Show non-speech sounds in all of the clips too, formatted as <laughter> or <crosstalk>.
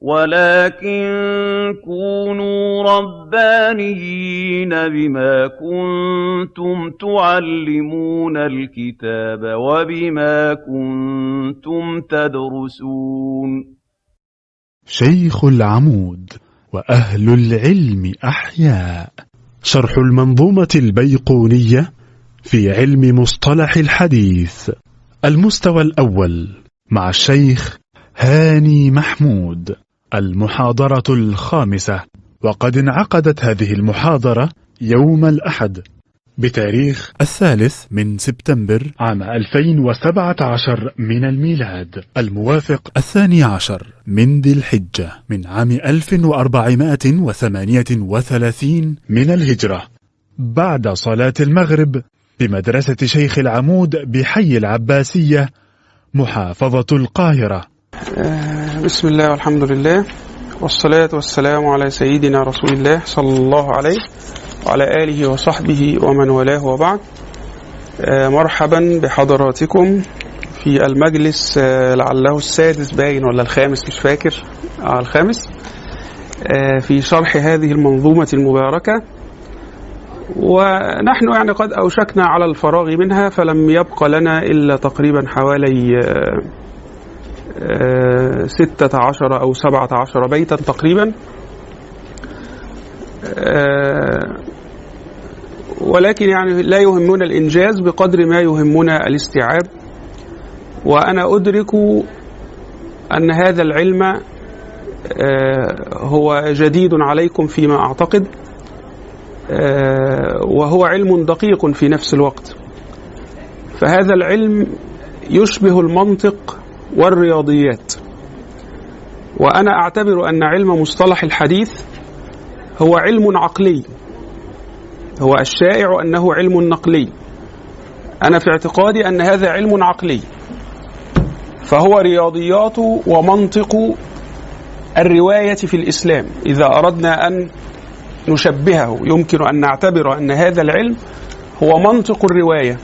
وَلَٰكِن كُونُوا رَبَّانِيِّينَ بِمَا كُنتُمْ تُعَلِّمُونَ الْكِتَابَ وَبِمَا كُنتُمْ تَدْرُسُونَ. شيخ العمود وأهل العلم أحياء. شرح المنظومة البيقونية في علم مصطلح الحديث. المستوى الأول مع الشيخ هاني محمود. المحاضرة الخامسة. وقد انعقدت هذه المحاضرة يوم الأحد بتاريخ الثالث من سبتمبر عام 2017 من الميلاد. الموافق الثاني عشر من ذي الحجة من عام 1438 من الهجرة. بعد صلاة المغرب بمدرسة شيخ العمود بحي العباسية محافظة القاهرة. بسم الله والحمد لله والصلاة والسلام على سيدنا رسول الله صلى الله عليه وعلى آله وصحبه ومن والاه وبعد. آه، مرحبا بحضراتكم في المجلس آه، لعله السادس باين ولا الخامس مش فاكر. آه الخامس. في شرح هذه المنظومة المباركة. ونحن يعني قد أوشكنا على الفراغ منها فلم يبق لنا إلا تقريبا حوالي ستة عشر أو سبعة عشر بيتا تقريبا. ولكن يعني لا يهمنا الإنجاز بقدر ما يهمنا الاستيعاب. وأنا أدرك أن هذا العلم هو جديد عليكم فيما أعتقد وهو علم دقيق في نفس الوقت. فهذا العلم يشبه المنطق والرياضيات. وأنا أعتبر أن علم مصطلح الحديث هو علم عقلي. هو الشائع أنه علم نقلي. أنا في اعتقادي أن هذا علم عقلي. فهو رياضيات ومنطق الرواية في الإسلام. إذا أردنا أن نشبهه يمكن أن نعتبر أن هذا العلم هو منطق الرواية.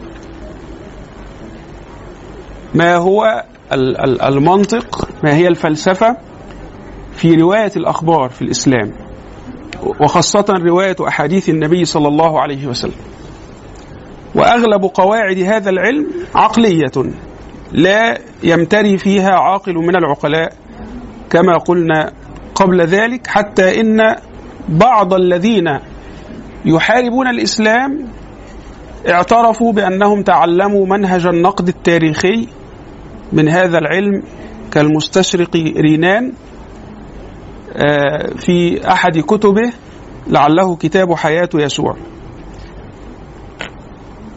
ما هو المنطق ما هي الفلسفة في رواية الأخبار في الإسلام وخاصة رواية أحاديث النبي صلى الله عليه وسلم. وأغلب قواعد هذا العلم عقلية لا يمتري فيها عاقل من العقلاء كما قلنا قبل ذلك حتى إن بعض الذين يحاربون الإسلام اعترفوا بأنهم تعلموا منهج النقد التاريخي من هذا العلم كالمستشرق رينان آه، في أحد كتبه لعله كتاب حياة يسوع.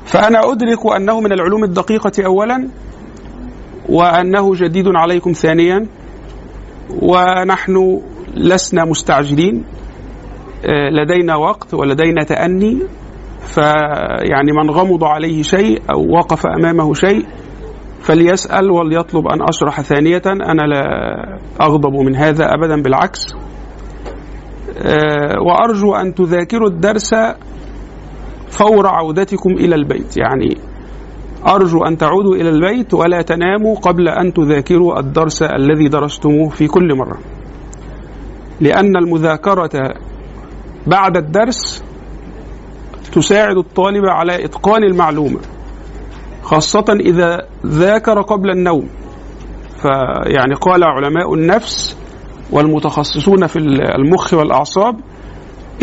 فأنا أدرك أنه من العلوم الدقيقة أولا وأنه جديد عليكم ثانيا ونحن لسنا مستعجلين آه، لدينا وقت ولدينا تأني فيعني من غمض عليه شيء أو وقف أمامه شيء فليسأل وليطلب أن أشرح ثانية. أنا لا أغضب من هذا أبدا بالعكس. آه، وأرجو أن تذاكروا الدرس فور عودتكم إلى البيت. يعني أرجو أن تعودوا إلى البيت ولا تناموا قبل أن تذاكروا الدرس الذي درستموه في كل مرة. لأن المذاكرة بعد الدرس تساعد الطالب على إتقان المعلومة. خاصة إذا ذاكر قبل النوم. فيعني قال علماء النفس والمتخصصون في المخ والأعصاب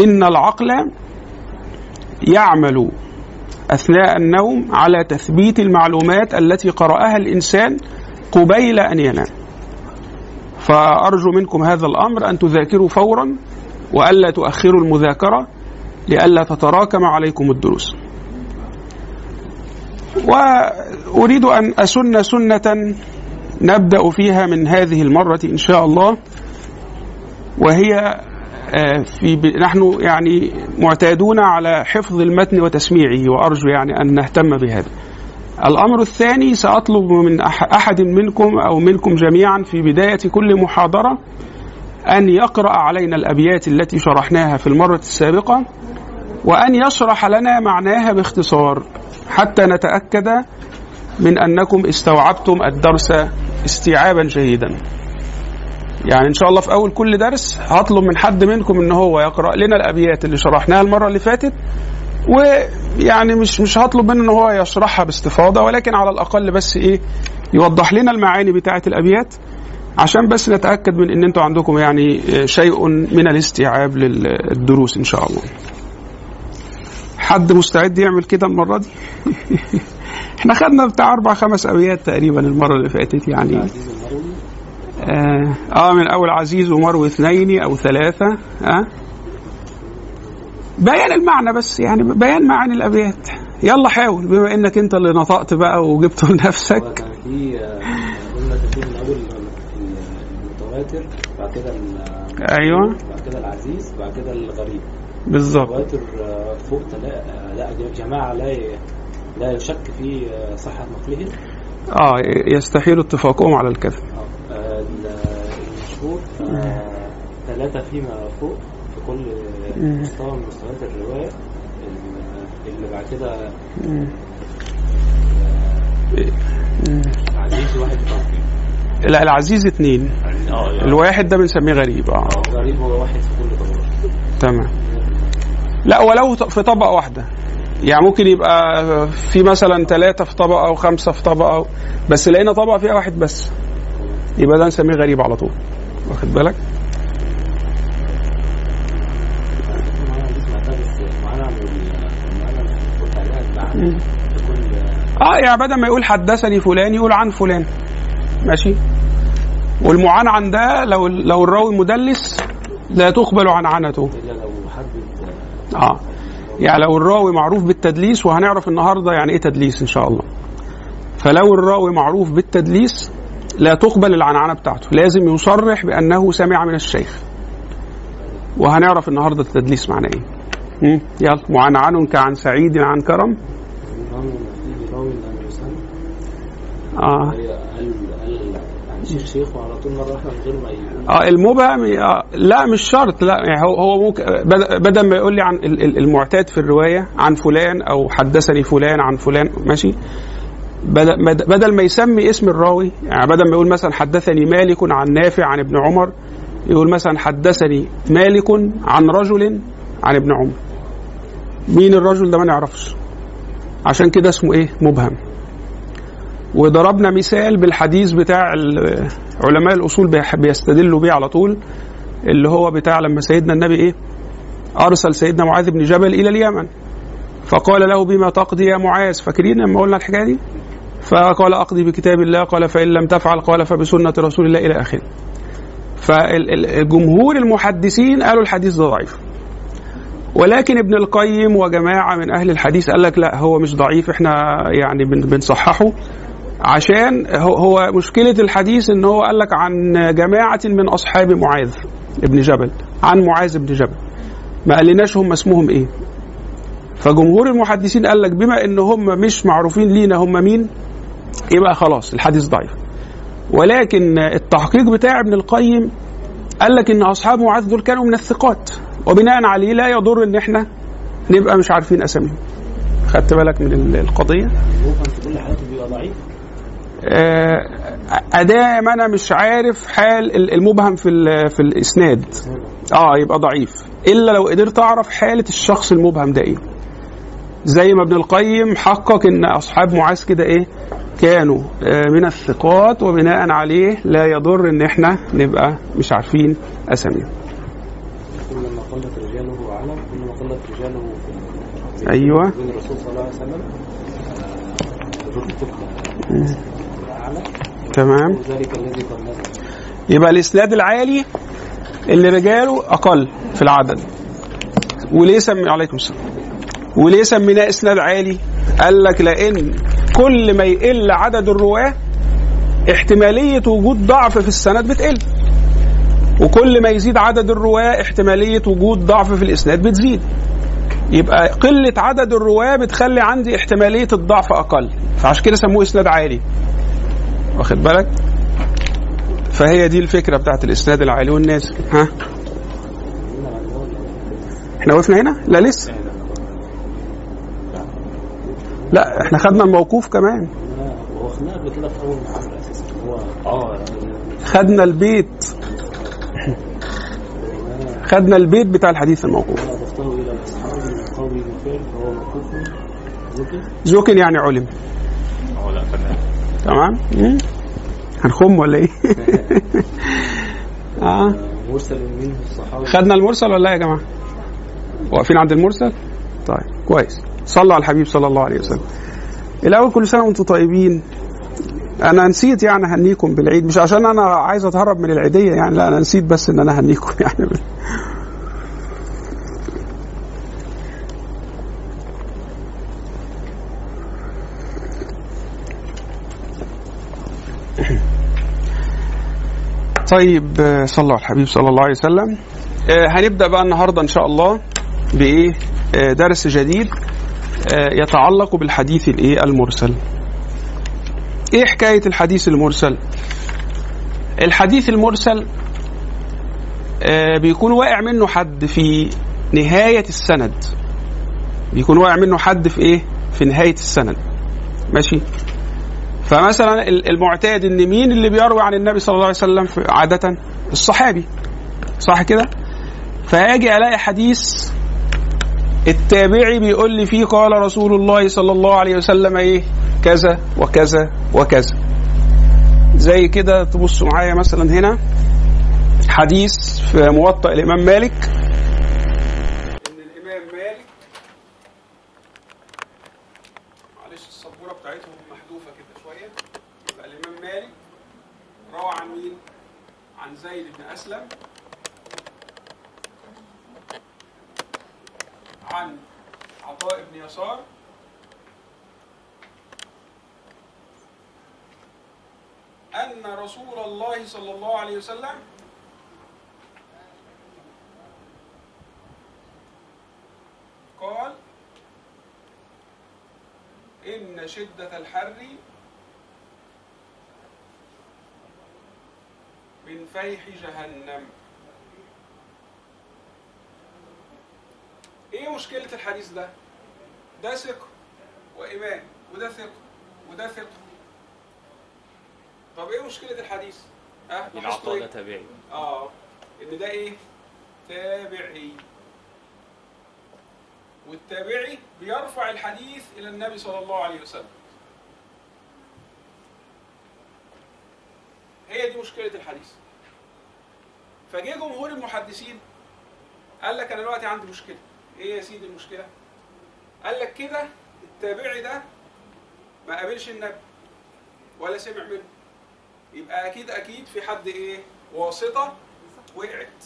إن العقل يعمل أثناء النوم على تثبيت المعلومات التي قرأها الإنسان قبيل أن ينام. فأرجو منكم هذا الأمر أن تذاكروا فورا وألا تؤخروا المذاكرة لئلا تتراكم عليكم الدروس. وأريد أن أسن سنة نبدأ فيها من هذه المرة إن شاء الله. وهي آه، في نحن يعني معتادون على حفظ المتن وتسميعه وأرجو يعني أن نهتم بهذا. الأمر الثاني سأطلب من أحد منكم أو منكم جميعا في بداية كل محاضرة أن يقرأ علينا الأبيات التي شرحناها في المرة السابقة وأن يشرح لنا معناها باختصار. حتى نتأكد من أنكم استوعبتم الدرس استيعابا جيدا يعني إن شاء الله في أول كل درس هطلب من حد منكم ان هو يقرأ لنا الأبيات اللي شرحناها المرة اللي فاتت ويعني مش مش هطلب منه إن هو يشرحها باستفاضة ولكن على الأقل بس إيه يوضح لنا المعاني بتاعة الأبيات عشان بس نتأكد من إن أنتوا عندكم يعني شيء من الاستيعاب للدروس إن شاء الله. حد مستعد يعمل كده المرة دي؟ <laughs> إحنا خدنا بتاع أربع خمس ابيات تقريبا المرة اللي فاتت يعني. آه, آه من أول عزيز ومروي اثنين أو ثلاثة آه. بيان المعنى بس يعني بيان معاني الأبيات. يلا حاول بما إنك أنت اللي نطقت بقى وجبته <laughs> لنفسك. في آه، المتواتر بعد كده أيوه. بعد كده العزيز بعد كده الغريب. بالظبط آه، فوق آه، لا جماعة لا لا يشك في آه، صحة نقله. آه يستحيل اتفاقهم على الكذب. آه، ال- المشهور ثلاثة فيما فوق في كل. مستوى من مستويات الرواية. ال- اللي بعد كده مم. آه، عزيز واحد لا العزيز اتنين. آه الواحد ده بنسميه غريب آه. غريب هو واحد في كل طبقه تمام. لا ولو في طبقة واحدة. يعني ممكن يبقى في مثلا ثلاثة في طبقة أو خمسة في طبقة أو بس لقينا طبقة فيها واحد بس. يبقى ده نسميه غريب على طول. واخد بالك؟ عن آه يعني بدل ما يقول حدثني فلان يقول عن فلان. ماشي؟ والمعنعن ده لو لو الراوي مدلس لا تقبل عنعنته إلا لو حدد آه. يعني لو الراوي معروف بالتدليس وهنعرف النهارده يعني إيه تدليس إن شاء الله. فلو الراوي معروف بالتدليس لا تقبل العنعنة بتاعته. لازم يصرح بأنه سمع من الشيخ. وهنعرف النهارده التدليس معناه إيه. يلا. معنعن كعن سعيد عن كرم. آه. شيخ طول مرة من غير ما آه المبهم آه لا مش شرط لا يعني هو هو ممكن بد- بدل ما يقول لي عن ال- ال- المعتاد في الرواية عن فلان أو حدثني فلان عن فلان ماشي؟ بدل بد- بدل ما يسمي اسم الراوي يعني بدل ما يقول مثلا حدثني مالك عن نافع عن ابن عمر يقول مثلا حدثني مالك عن رجل عن ابن عمر. مين الرجل ده؟ ما نعرفش. عشان كده اسمه إيه؟ مبهم. وضربنا مثال بالحديث بتاع علماء الأصول بيستدلوا بيه على طول اللي هو بتاع لما سيدنا النبي إيه؟ أرسل سيدنا معاذ بن جبل إلى اليمن. فقال له بما تقضي يا معاذ؟ فاكرين لما قلنا الحكاية دي؟ فقال أقضي بكتاب الله. قال فإن لم تفعل؟ قال فبسنة رسول الله إلى آخره. فالجمهور المحدثين قالوا الحديث ده ضعيف. ولكن ابن القيم وجماعة من أهل الحديث قال لك لا هو مش ضعيف إحنا يعني بن- بنصححه. عشان هو- مشكلة الحديث إن هو قال لك عن جماعة من أصحاب معاذ ابن جبل عن معاذ بن جبل. ما قالناش هم اسمهم إيه. فجمهور المحدثين قال لك بما إن هم مش معروفين لينا هم مين؟ يبقى خلاص الحديث ضعيف. ولكن التحقيق بتاع ابن القيم قال لك إن أصحاب معاذ دول كانوا من الثقات. وبناء عليه لا يضر إن إحنا نبقى مش عارفين أساميهم. خدت بالك من ال- القضية؟ في كل حالته بيبقى ضعيف. آه، ادام أنا مش عارف حال ال- المبهم في في الإسناد. آه يبقى ضعيف. إلا لو قدرت أعرف حالة الشخص المبهم ده إيه. زي ما ابن القيم حقق إن أصحاب معاذ كده إيه كانوا آه، من الثقات وبناء عليه لا يضر إن إحنا نبقى مش عارفين أساميهم. كلما قلت رجاله أعلم. كلما قلت رجاله أيوة. بين الرسول صلى الله عليه وسلم. تمام؟ يبقى الإسناد العالي اللي رجاله أقل في العدد. وليه سمي عليكم السلام. وليه سميناه إسناد عالي؟ قال لك لأن كل ما يقل عدد الرواة احتمالية وجود ضعف في السند بتقل. وكل ما يزيد عدد الرواة احتمالية وجود ضعف في الإسناد بتزيد. يبقى قلة عدد الرواة بتخلي عندي احتمالية الضعف أقل. فعشان كده سموه إسناد عالي. واخد بالك؟ فهي دي الفكرة بتاعت الاسناد العالي والنازل ها؟ إحنا وقفنا هنا؟ لا لسه. لا إحنا خدنا الموقوف كمان. خدنا البيت. خدنا البيت بتاع الحديث الموقوف. زوكن يعني علم. تمام؟ مم. هنخم ولا إيه؟ <laughs> آه. مرسل منه الصحابي خدنا المرسل ولا لا يا جماعة؟ واقفين عند المرسل؟ طيب كويس. صلوا على الحبيب صلى الله عليه وسلم. الأول كل سنة وأنتم طيبين. أنا نسيت يعني أهنيكم بالعيد مش عشان أنا عايز أتهرب من العيدية يعني لا أنا نسيت بس إن أنا أهنيكم <laughs> يعني. طيب آه، صلوا على الحبيب صلى الله عليه وسلم. آه، هنبدأ بقى النهارده إن شاء الله بإيه؟ آه، درس جديد يتعلق بالحديث الإيه؟ المرسل. إيه حكاية الحديث المرسل؟ الحديث المرسل بيكون واقع منه حد في نهاية السند. بيكون واقع منه حد في إيه؟ في نهاية السند. ماشي؟ فمثلا ال- المعتاد إن مين اللي بيروي عن النبي صلى الله عليه وسلم عادة؟ الصحابي. صح كده؟ فاجي ألاقي حديث التابعي بيقول لي فيه قال رسول الله صلى الله عليه وسلم إيه؟ كذا وكذا وكذا. زي كده تبصوا معايا مثلا هنا. حديث في موطأ الإمام مالك ان الامام مالك معلش السبوره بتاعتهم محذوفه كده شوية يبقى الامام مالك روى عن مين؟ عن زيد بن اسلم عن عطاء بن يسار أن رسول الله صلى الله عليه وسلم قال إن شدة الحر من فيح جهنم إيه مشكلة الحديث ده؟ ده ثقة وإيمان وده ثقة وده ثقة طب إيه مشكلة الحديث؟ لاحظتوا العطاء ده؟ تابعي آه إن ده إيه؟ تابعي والتابعي بيرفع الحديث إلى النبي صلى الله عليه وسلم هي دي مشكلة الحديث فجه جمهور المحدثين قال لك أنا دلوقتي عندي مشكلة إيه يا سيدي المشكلة؟ قال لك كده التابعي ده ما قابلش النبي ولا سمع منه. يبقى أكيد أكيد في حد إيه؟ واسطة وقعت.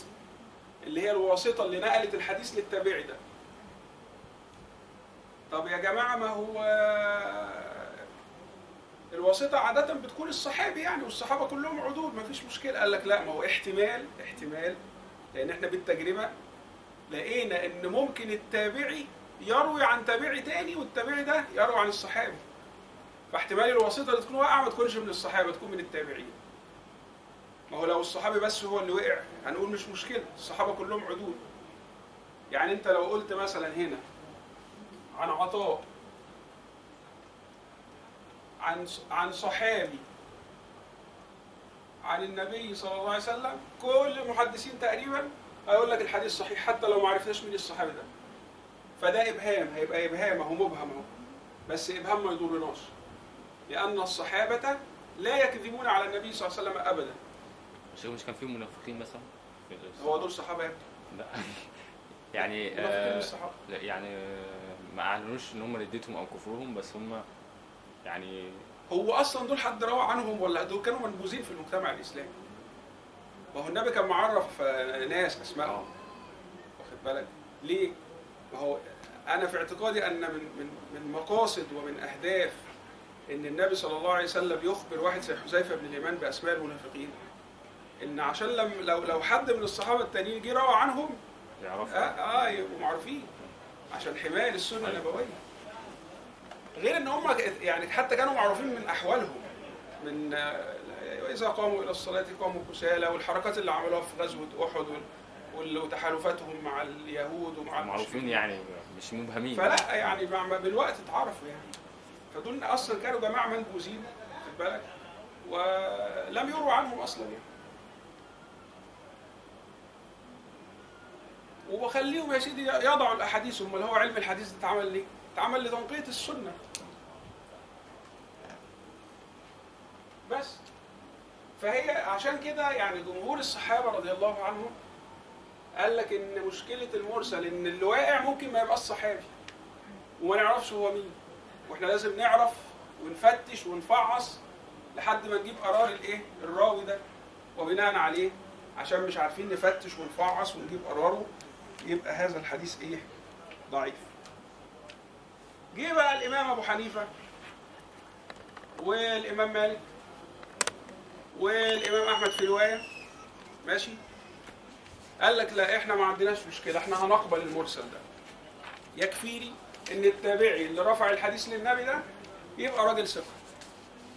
اللي هي الواسطة اللي نقلت الحديث للتابعي ده. طب يا جماعة ما هو الواسطة عادة بتكون الصحابي يعني والصحابة كلهم عدول ما فيش مشكلة. قال لك لا ما هو احتمال احتمال لأن إحنا بالتجربة لقينا إن ممكن التابعي يروي عن تابعي تاني والتابعي ده يروي عن الصحابي فاحتمال الواسطة اللي تكون واقعة ما تكونش من الصحابة تكون من التابعين. ما هو لو الصحابي بس هو اللي وقع هنقول مش مشكلة الصحابة كلهم عدول. يعني انت لو قلت مثلا هنا عن عطاء عن عن صحابي عن النبي صلى الله عليه وسلم كل المحدثين تقريبا هيقول لك الحديث صحيح حتى لو ما عرفناش مين الصحابي ده. فده إبهام هيبقى إبهام أهو مبهم أهو. بس إبهام ما يضرناش. لأن الصحابة لا يكذبون على النبي صلى الله عليه وسلم ابدا. مش مش كان في منافقين مثلا؟ هو دول صحابة يا لا. <laughs> يعني آه مش صحابة. لا يعني آه، ما أعلنوش إن هم ردتهم أو كفرهم بس هم يعني هو أصلا دول حد روى عنهم ولا دول كانوا منبوذين في المجتمع الإسلامي؟ ما هو النبي كان معرف آه، ناس اسمائهم آه. واخد بالك؟ ليه؟ ما هو أنا في اعتقادي أن من من من مقاصد ومن أهداف إن النبي صلى الله عليه وسلم يخبر واحد زي حذيفة بن اليمان بأسماء المنافقين. إن عشان لم لو لو حد من الصحابة التانيين جه روى عنهم آه, يعرفوا آه يبقوا معروفين. عشان حماية للسنة النبوية. غير إن هم يعني حتى كانوا معروفين من أحوالهم. من آه، إذا قاموا إلى الصلاة قاموا كسالى والحركات اللي عملوها في غزوة أحد وتحالفاتهم مع اليهود ومع معروفين. يعني مش مبهمين. فلا يعني بالوقت اتعرفوا يعني. فدول أصلا كانوا جماعة منبوذين خد بالك ولم يروى عنهم أصلا يعني. وبخليهم يا سيدي يضعوا الأحاديث امال هو علم الحديث ده اتعمل ليه؟ اتعمل لتنقية السنة. بس. فهي عشان كده يعني جمهور الصحابة رضي الله عنهم قال لك إن مشكلة المرسل إن اللي واقع ممكن ما يبقاش صحابي. وما نعرفش هو مين. وإحنا لازم نعرف ونفتش ونفعص لحد ما نجيب قرار الإيه؟ الراوي ده. وبناء عليه عشان مش عارفين نفتش ونفعص ونجيب قراره يبقى هذا الحديث إيه؟ ضعيف. جه بقى الإمام أبو حنيفة والإمام مالك والإمام أحمد في رواية. ماشي؟ قال لك لا إحنا ما عندناش مشكلة إحنا هنقبل المرسل ده. يكفيني إن التابعي اللي رفع الحديث للنبي ده يبقى راجل ثقة.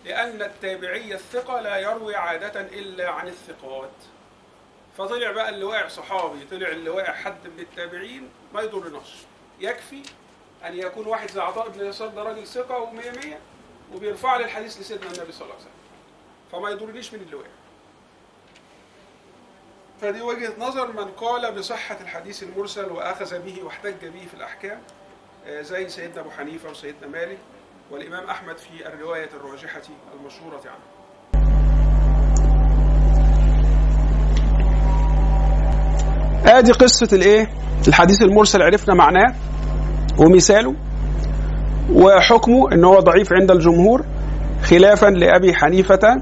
لأن التابعي الثقة لا يروي عادة إلا عن الثقات. فطلع بقى اللي واقع صحابي طلع اللي واقع حد من التابعين ما يضرناش. يكفي أن يكون واحد زي عطاء بن يسار ده راجل ثقة ومية مية وبيرفع لي الحديث لسيدنا النبي صلى الله عليه وسلم. فما يضرنيش من اللي واقع فدي وجهة نظر من قال بصحة الحديث المرسل وأخذ به واحتج به في الأحكام آه، زي سيدنا أبو حنيفة وسيدنا مالك والإمام أحمد في الرواية الراجحة المشهورة عنه. ادي قصة الإيه؟ الحديث المرسل عرفنا معناه ومثاله وحكمه إن هو ضعيف عند الجمهور خلافا لأبي حنيفة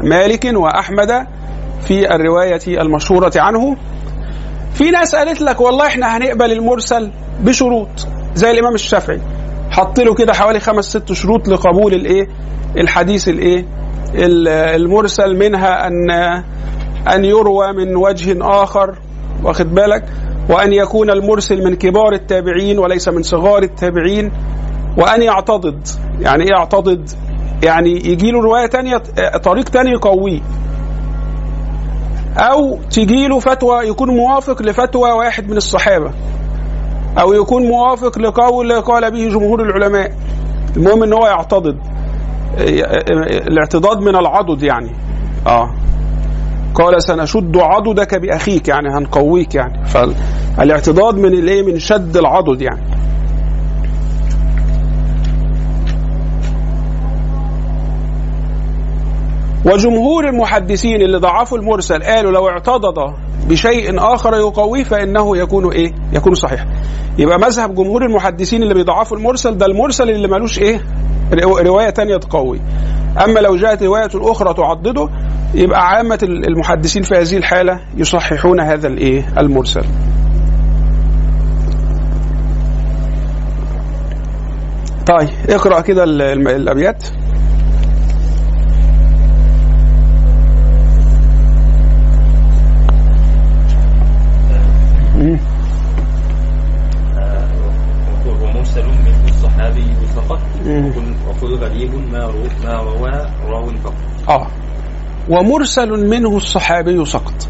ومالك وأحمد في الرواية المشهورة عنه. في ناس قالت لك والله إحنا هنقبل المرسل بشروط زي الإمام الشافعي. حط له كده حوالي خمس ست شروط لقبول الإيه؟ الحديث الإيه؟ ال- المرسل منها ان أن يروى من وجه آخر واخد بالك؟ وأن يكون المرسل من كبار التابعين وليس من صغار التابعين وأن يعتضد. يعني إيه يعتضد؟ يعني يجي له رواية تانية طريق تاني يقويه. أو تجي له فتوى يكون موافق لفتوى واحد من الصحابة أو يكون موافق لقول قال به جمهور العلماء. المهم إن هو يعتضد الاعتضاد من العضد يعني. آه. قال سنشد عضدك بأخيك يعني هنقويك يعني. فالاعتضاد من الإيه؟ من شد العضد يعني. وجمهور المحدثين اللي ضعفوا المرسل قالوا لو اعتضد بشيء آخر يقويه فإنه يكون إيه؟ يكون صحيح. يبقى مذهب جمهور المحدثين اللي بيضعفوا المرسل ده المرسل اللي ملوش إيه؟ رو- رواية تانية تقوي. أما لو جاءت رواية أخرى تعضده يبقى عامة المحدثين في هذه الحالة يصححون هذا الايه؟ المرسل. طيب اقرأ كده الأبيات. مم. ومرسل منه الصحابي وكل- غريب ما رو ما روى راو فقط آه ومرسل منه الصحابي سقط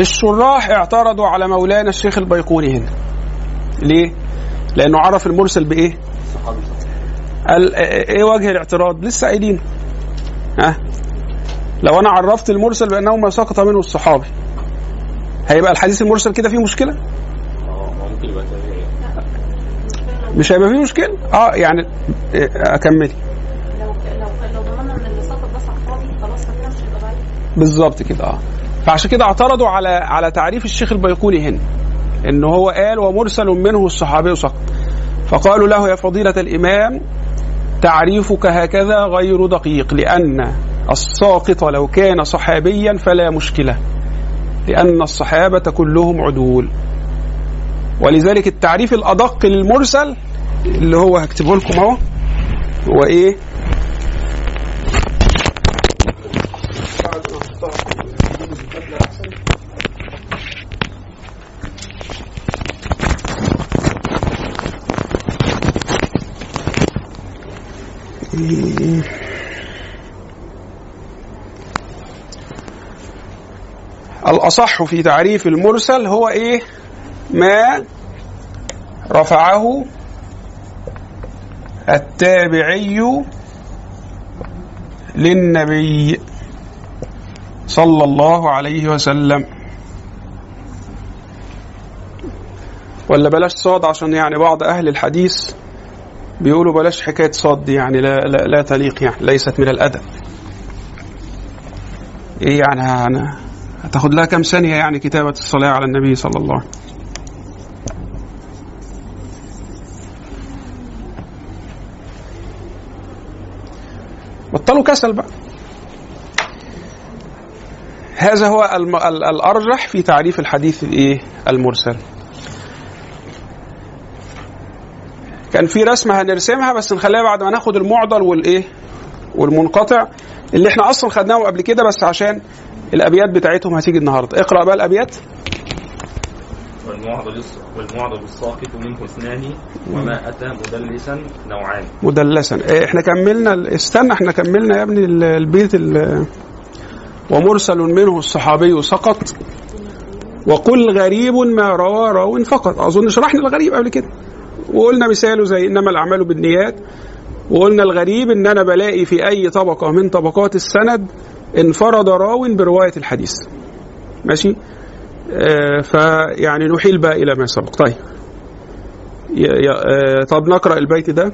الشراح اعترضوا على مولانا الشيخ البيقوني هنا ليه؟ لأنه عرف المرسل بإيه؟ صحابي فقط قال إيه وجه الاعتراض؟ لسه قايلين ها؟ لو أنا عرفت المرسل بأنه ما سقط منه الصحابي هيبقى الحديث المرسل كده فيه مشكلة؟ آه ممكن يبقى مش هيبقى فيه مشكلة؟ آه يعني إيه، أكملي. لو لو لو ضمننا إن اللي سقط ده صحابي خلاص ما كانش بالظبط كده آه. فعشان كده اعترضوا على على تعريف الشيخ البيقوني هنا إن هو قال ومرسل منه الصحابي سقط فقالوا له يا فضيلة الإمام تعريفك هكذا غير دقيق لأن الساقط لو كان صحابيا فلا مشكلة لأن الصحابة كلهم عدول. ولذلك التعريف الأدق للمرسل اللي هو هكتبه لكم اهو هو إيه؟ الأصح في تعريف المرسل هو إيه؟ ما رفعه التابعي للنبي صلى الله عليه وسلم. ولا بلاش صاد عشان يعني بعض أهل الحديث بيقولوا بلاش حكاية صاد دي يعني لا, لا, لا تليق يعني ليست من الأدب. إيه يعني هتاخد لها كام ثانية يعني كتابة الصلاة على النبي صلى الله عليه وسلم؟ بطلوا كسل بقى. هذا هو الم... ال- الأرجح في تعريف الحديث الإيه؟ المرسل. كان في رسمة هنرسمها بس نخليها بعد ما ناخد المعضل والإيه؟ والمنقطع. اللي إحنا أصلا خدناهم قبل كده بس عشان الأبيات بتاعتهم هتيجي النهارده. اقرأ بقى الأبيات. والمعضل والمعضل الساقط منه اثنان وما أتى مدلسا نوعان. مدلسا. إيه، إحنا كملنا استنى إحنا كملنا يا ابني ال- البيت ال- ومرسل منه الصحابي سقط وقل غريب ما روى راو فقط. أظن شرحنا الغريب قبل كده. وقلنا مثاله زي إنما الأعمال بالنيات. وقلنا الغريب إن أنا بلاقي في أي طبقة من طبقات السند انفرد راو برواية الحديث. ماشي؟ فيعني نحيل بقى إلى ما سبق. طيب. آه طب نقرأ البيت ده.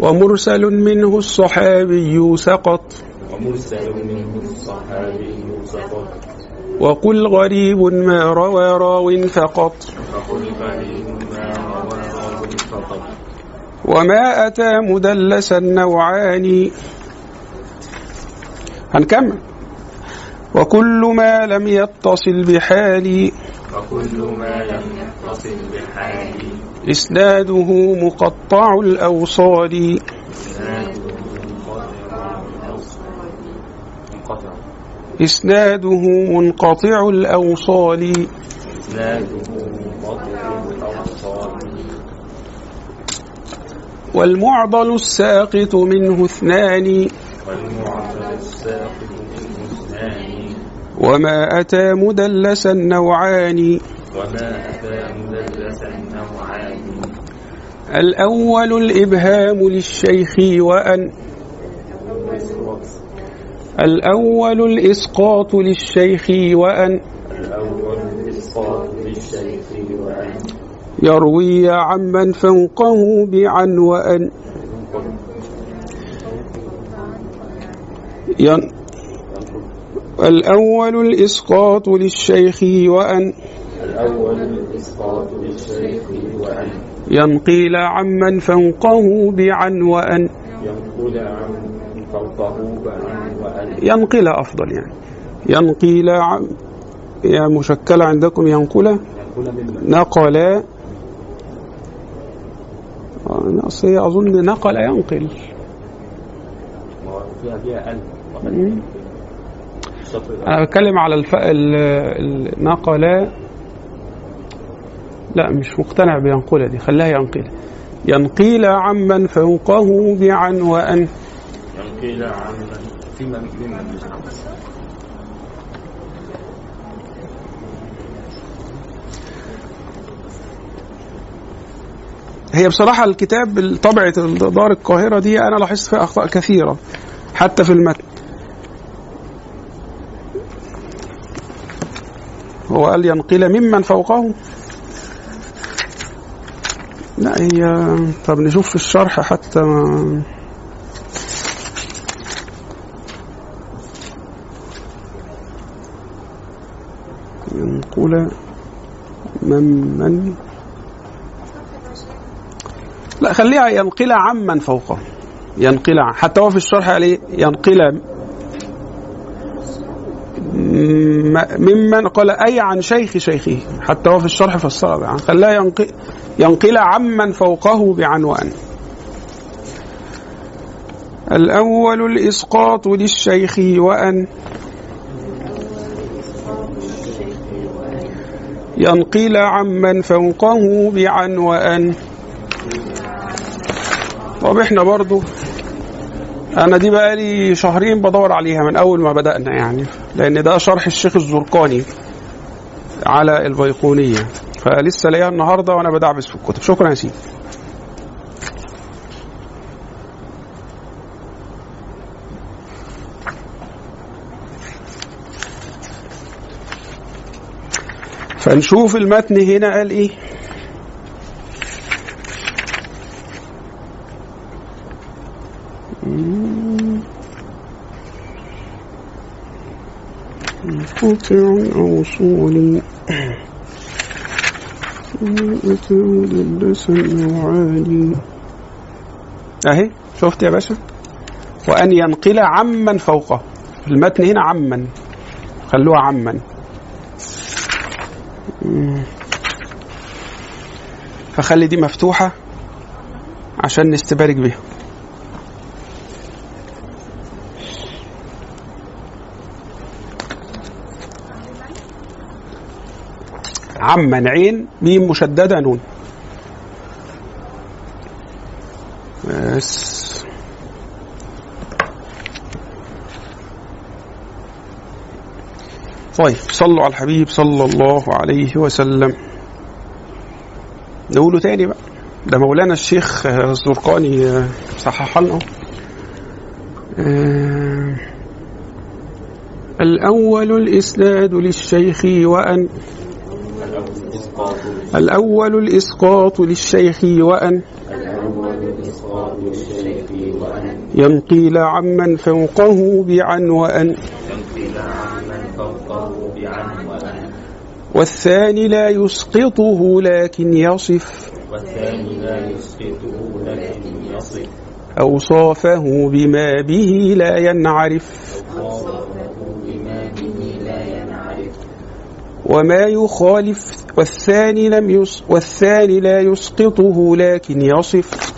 ومرسل منه الصحابي سقط. ومرسل منه الصحابي سقط. وقل غريب ما روى راو فقط. فقل غريب ما روى راو فقط. وما أتى مدلسا نوعان هنكمل. وكل ما لم يتصل بحال وكل ما لم يتصل بحال إسناده مقطع الأوصال. إسناده منقطع الأوصال. والمعضل الساقط منه اثنان. والمعضل الساقط منه اثنان وما أتى مدلسا نوعان وما أتى مدلسا نوعان الأول الإبهام للشيخ وأن. الأول الإسقاط للشيخ وأن. الأول الإسقاط للشيخ وأن. يروي عمن فوقه بعن وأن. ين الأول الإسقاط للشيخ وأن الأول الإسقاط للشيخ وأن ينقيل عمن فوقه بعن وأن ينقل عن فوقه بعن وأن ينقل أفضل يعني. ينقيل عم يا مشكلة عندكم ينقل؟ نقل. آه، أصل هي أظن نقل ينقل. فيها فيها ألف. أنا بتكلم على الف... ال... ال... نقل لا مش مقتنع بينقل دي. خليها ينقل ينقيل عمن فوقه بعن وأن ينقل عن في من ممن هي بصراحة الكتاب طبعة دار القاهرة دي أنا لاحظت فيها أخطاء كثيرة حتى في المتن. هو قال ينقل ممن فوقه لا هي طب نشوف في الشرح حتى ما ينقل ممن. لا خليها ينقل عمن فوقه ينقل حتى هو في الشرح قال إيه؟ ينقل ممن قال أي عن شيخ شيخه. حتى هو في الشرح فسرها يعني خلاها ينقل ينقل عمن فوقه بعنوان. الأول الإسقاط للشيخ وأن ينقل عمن فوقه بعنوان. طب إحنا برضو أنا دي بقالي شهرين بدور عليها من أول ما بدأنا يعني لأن ده شرح الشيخ الزرقاني على البيقونية فلسه لاقيها النهارده وأنا بدعبس في الكتب. شكرا يا سيدي. فنشوف المتن هنا قال إيه؟ أو صول مدلسا أو عالي أهي شفت يا باشا؟ وأن ينقل عمن فوقه. المتن هنا عمن خلوها عمن. فخلي دي مفتوحة عشان نستبارك بيها. عمن عين ميم مشددة نون. بس. طيب صلوا على الحبيب صلى الله عليه وسلم. نقوله تاني بقى. ده مولانا الشيخ الزرقاني صحح لنا. آه، الأول الإسناد للشيخ وأن الأول الإسقاط للشيخ وأن ينقل عمن فوقه بعن وأن والثاني لا يسقطه لكن يصف والثاني لا يسقطه لكن يصف أوصافه بما به لا ينعرف وما يخالف والثاني لم يس والثاني لا يسقطه لكن يصف.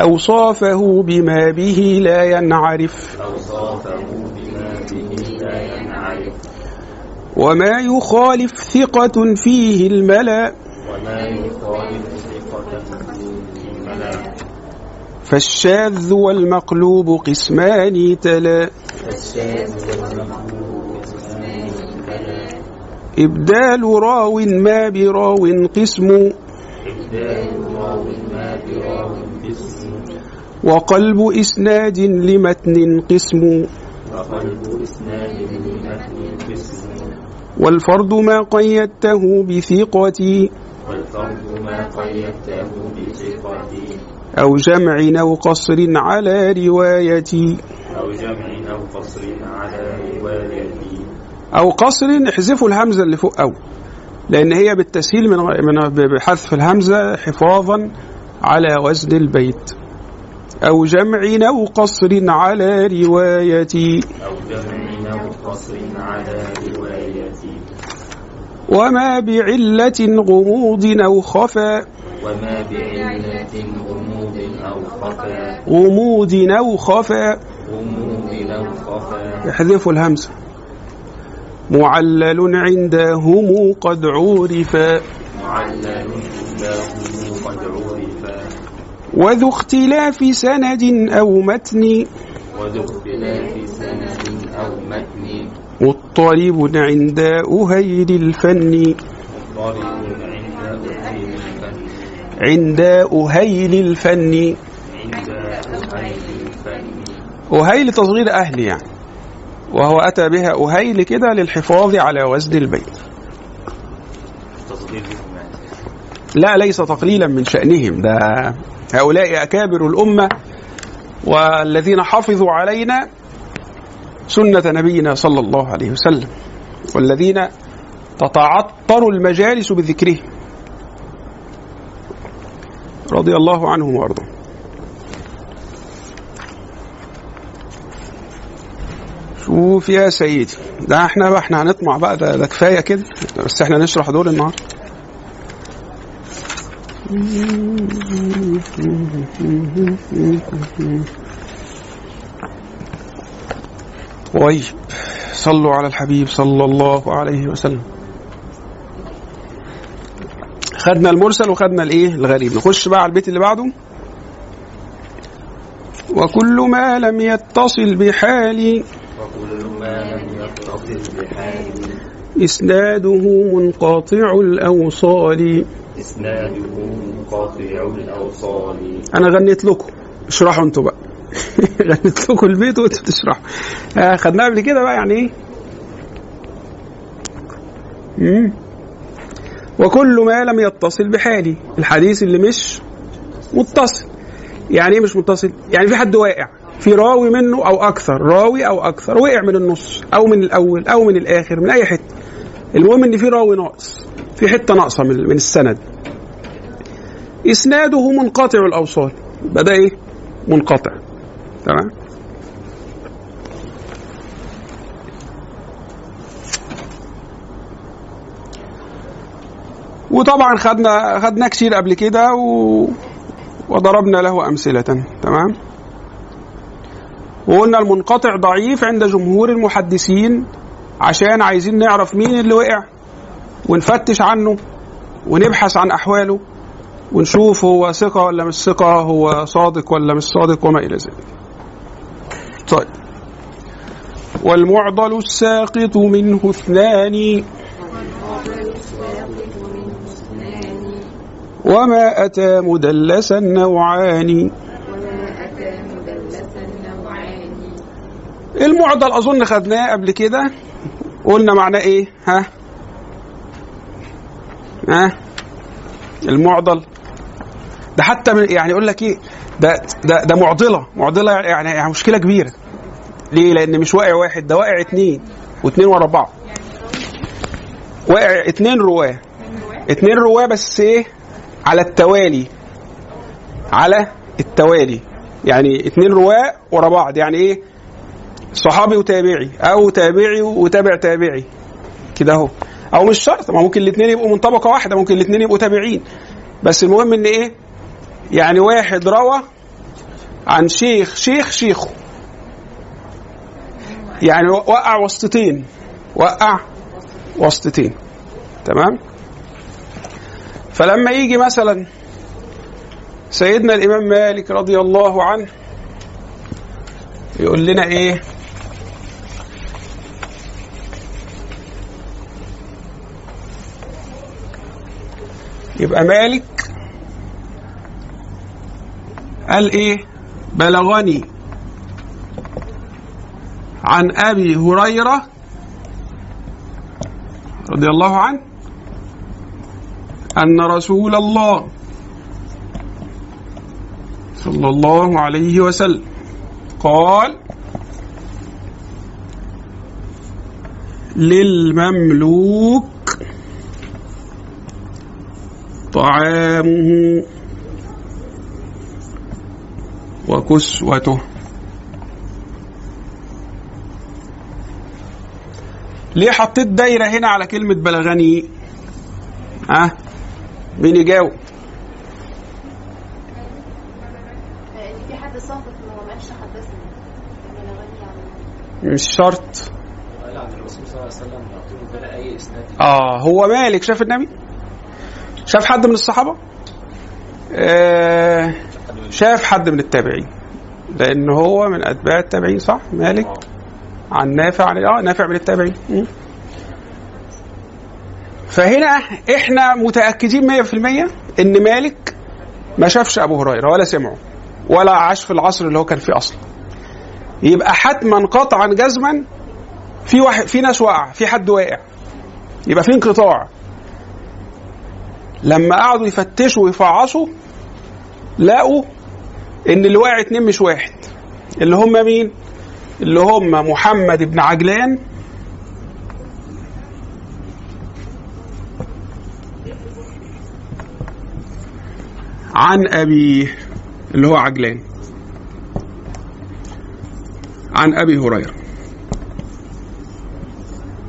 أوصافه بما به لا ينعرف. وما يخالف ثقة فيه الملأ. فالشاذ والمقلوب قسمان تلا. إبدال راو ما براو قسم. وقلب إسناد لمتن قسم. والفرد ما قيدته بثقتي. أو جمع أو قصر على روايتي. أو جمع أو قصر على روايتي أو قصر احذفوا الهمزة اللي فوق أو لأن هي بالتسهيل من من بحذف الهمزة حفاظا على وزن البيت. أو جمع أو قصر على روايتي. أو جمع أو قصر على روايتي. وما بعلة غموض أو خفا وما بعلة غموض أو خفا غموض أو خفا غموض أو خفا احذفوا الهمزة. معلل عندهم قد عرفا وذو اختلاف سند أو متن. وذو اختلاف سند أو متن مضطرب عند أهيل الفن. عند أهيل الفن. أهيل تصغير أهل يعني. وهو أتى بها أهيل كده للحفاظ على وزن البيت. الإيمان لا ليس تقليلا من شأنهم. ده هؤلاء أكابر الأمة والذين حفظوا علينا سنة نبينا صلى الله عليه وسلم والذين تتعطر المجالس بذكره رضي الله عنهم وأرضاهم. شوف يا سيدي ده إحنا بقى إحنا هنطمع بقى ده, ده كفاية كده. بس إحنا نشرح دول النهارده طيب. صلوا على الحبيب صلى الله عليه وسلم. خدنا المرسل وخدنا الايه؟ الغريب. نخش بقى على البيت اللي بعده. وكل ما لم يتصل بحال وكل ما لم يتصل بحال. إسناده منقطع الأوصال. إسناده منقطع الأوصال. أنا غنيت لكم. اشرحوا أنتوا بقى. <laughs> غنيت لكم البيت وأنتوا تشرحوا. آه خدناها قبل كده بقى يعني. إيه مم. وكل ما لم يتصل بحالي الحديث اللي مش متصل. يعني إيه مش متصل؟ يعني في حد واقع. في راوي منه أو أكثر. راوي أو أكثر. وقع من النص أو من الأول أو من الآخر من أي حتة. المهم إن في راوي ناقص. في حتة ناقصة من من السند. إسناده منقطع الأوصال. ده إيه؟ منقطع. تمام؟ وطبعا خدنا خدنا كتير قبل كده و... وضربنا له أمثلة. تمام؟ وقلنا المنقطع ضعيف عند جمهور المحدثين عشان عايزين نعرف مين اللي وقع ونفتش عنه ونبحث عن أحواله ونشوف هو ثقة ولا مش ثقة هو صادق ولا مش صادق وما إلى ذلك. طيب. والمعضل الساقط منه اثنان. وما أتى مدلسا نوعان المعضل أظن خدناه قبل كده. قلنا معناه إيه؟ ها؟ ها؟ المعضل. ده حتى من يعني يقول لك إيه؟ ده ده ده معضلة. معضلة يعني, يعني مشكلة كبيرة. ليه؟ لأن مش واقع واحد ده واقع اتنين واتنين ورا بعض. واقع اتنين رواة. اتنين رواة بس إيه؟ على التوالي. على التوالي. يعني اتنين رواة ورا بعض. يعني إيه؟ صحابي وتابعي أو تابعي وتابع تابعي. كده أهو. أو مش شرط ما ممكن الاثنين يبقوا من طبقة واحدة ممكن الاثنين يبقوا تابعين. بس المهم إن إيه؟ يعني واحد روى عن شيخ شيخ شيخه. يعني وقع وسطتين وقع وسطتين. تمام؟ فلما يجي مثلا سيدنا الإمام مالك رضي الله عنه يقول لنا إيه؟ يبقى مالك قال إيه؟ بلغني عن أبي هريرة رضي الله عنه أن رسول الله صلى الله عليه وسلم قال للمملوك طعامه وكسوته. ليه حطيت دايرة هنا على كلمة بلغني؟ ها؟ أه؟ مين يجاوب؟ ان في حد ساقط ما قالش حدثني بلغني يعني. مش شرط. قال عن الرسول صلى الله عليه وسلم يعطيه بلا أي إسناد. آه هو مالك؟ شاف النبي؟ شاف حد من الصحابة؟ آه شاف حد من التابعين. لأن هو من أتباع التابعين صح؟ مالك؟ عن نافع عن آه نافع من التابعين. فهنا إحنا متأكدين 100% إن مالك ما شافش أبو هريرة ولا سمعه ولا عاش في العصر اللي هو كان فيه أصلا. يبقى حتما قطعا جزما في واحد في ناس واقعة في حد واقع. يبقى في انقطاع. لما قعدوا يفتشوا ويفعصوا لقوا إن اللي واقع اتنين مش واحد. اللي هم مين؟ اللي هم محمد بن عجلان. عن أبيه اللي هو عجلان. عن أبي هريرة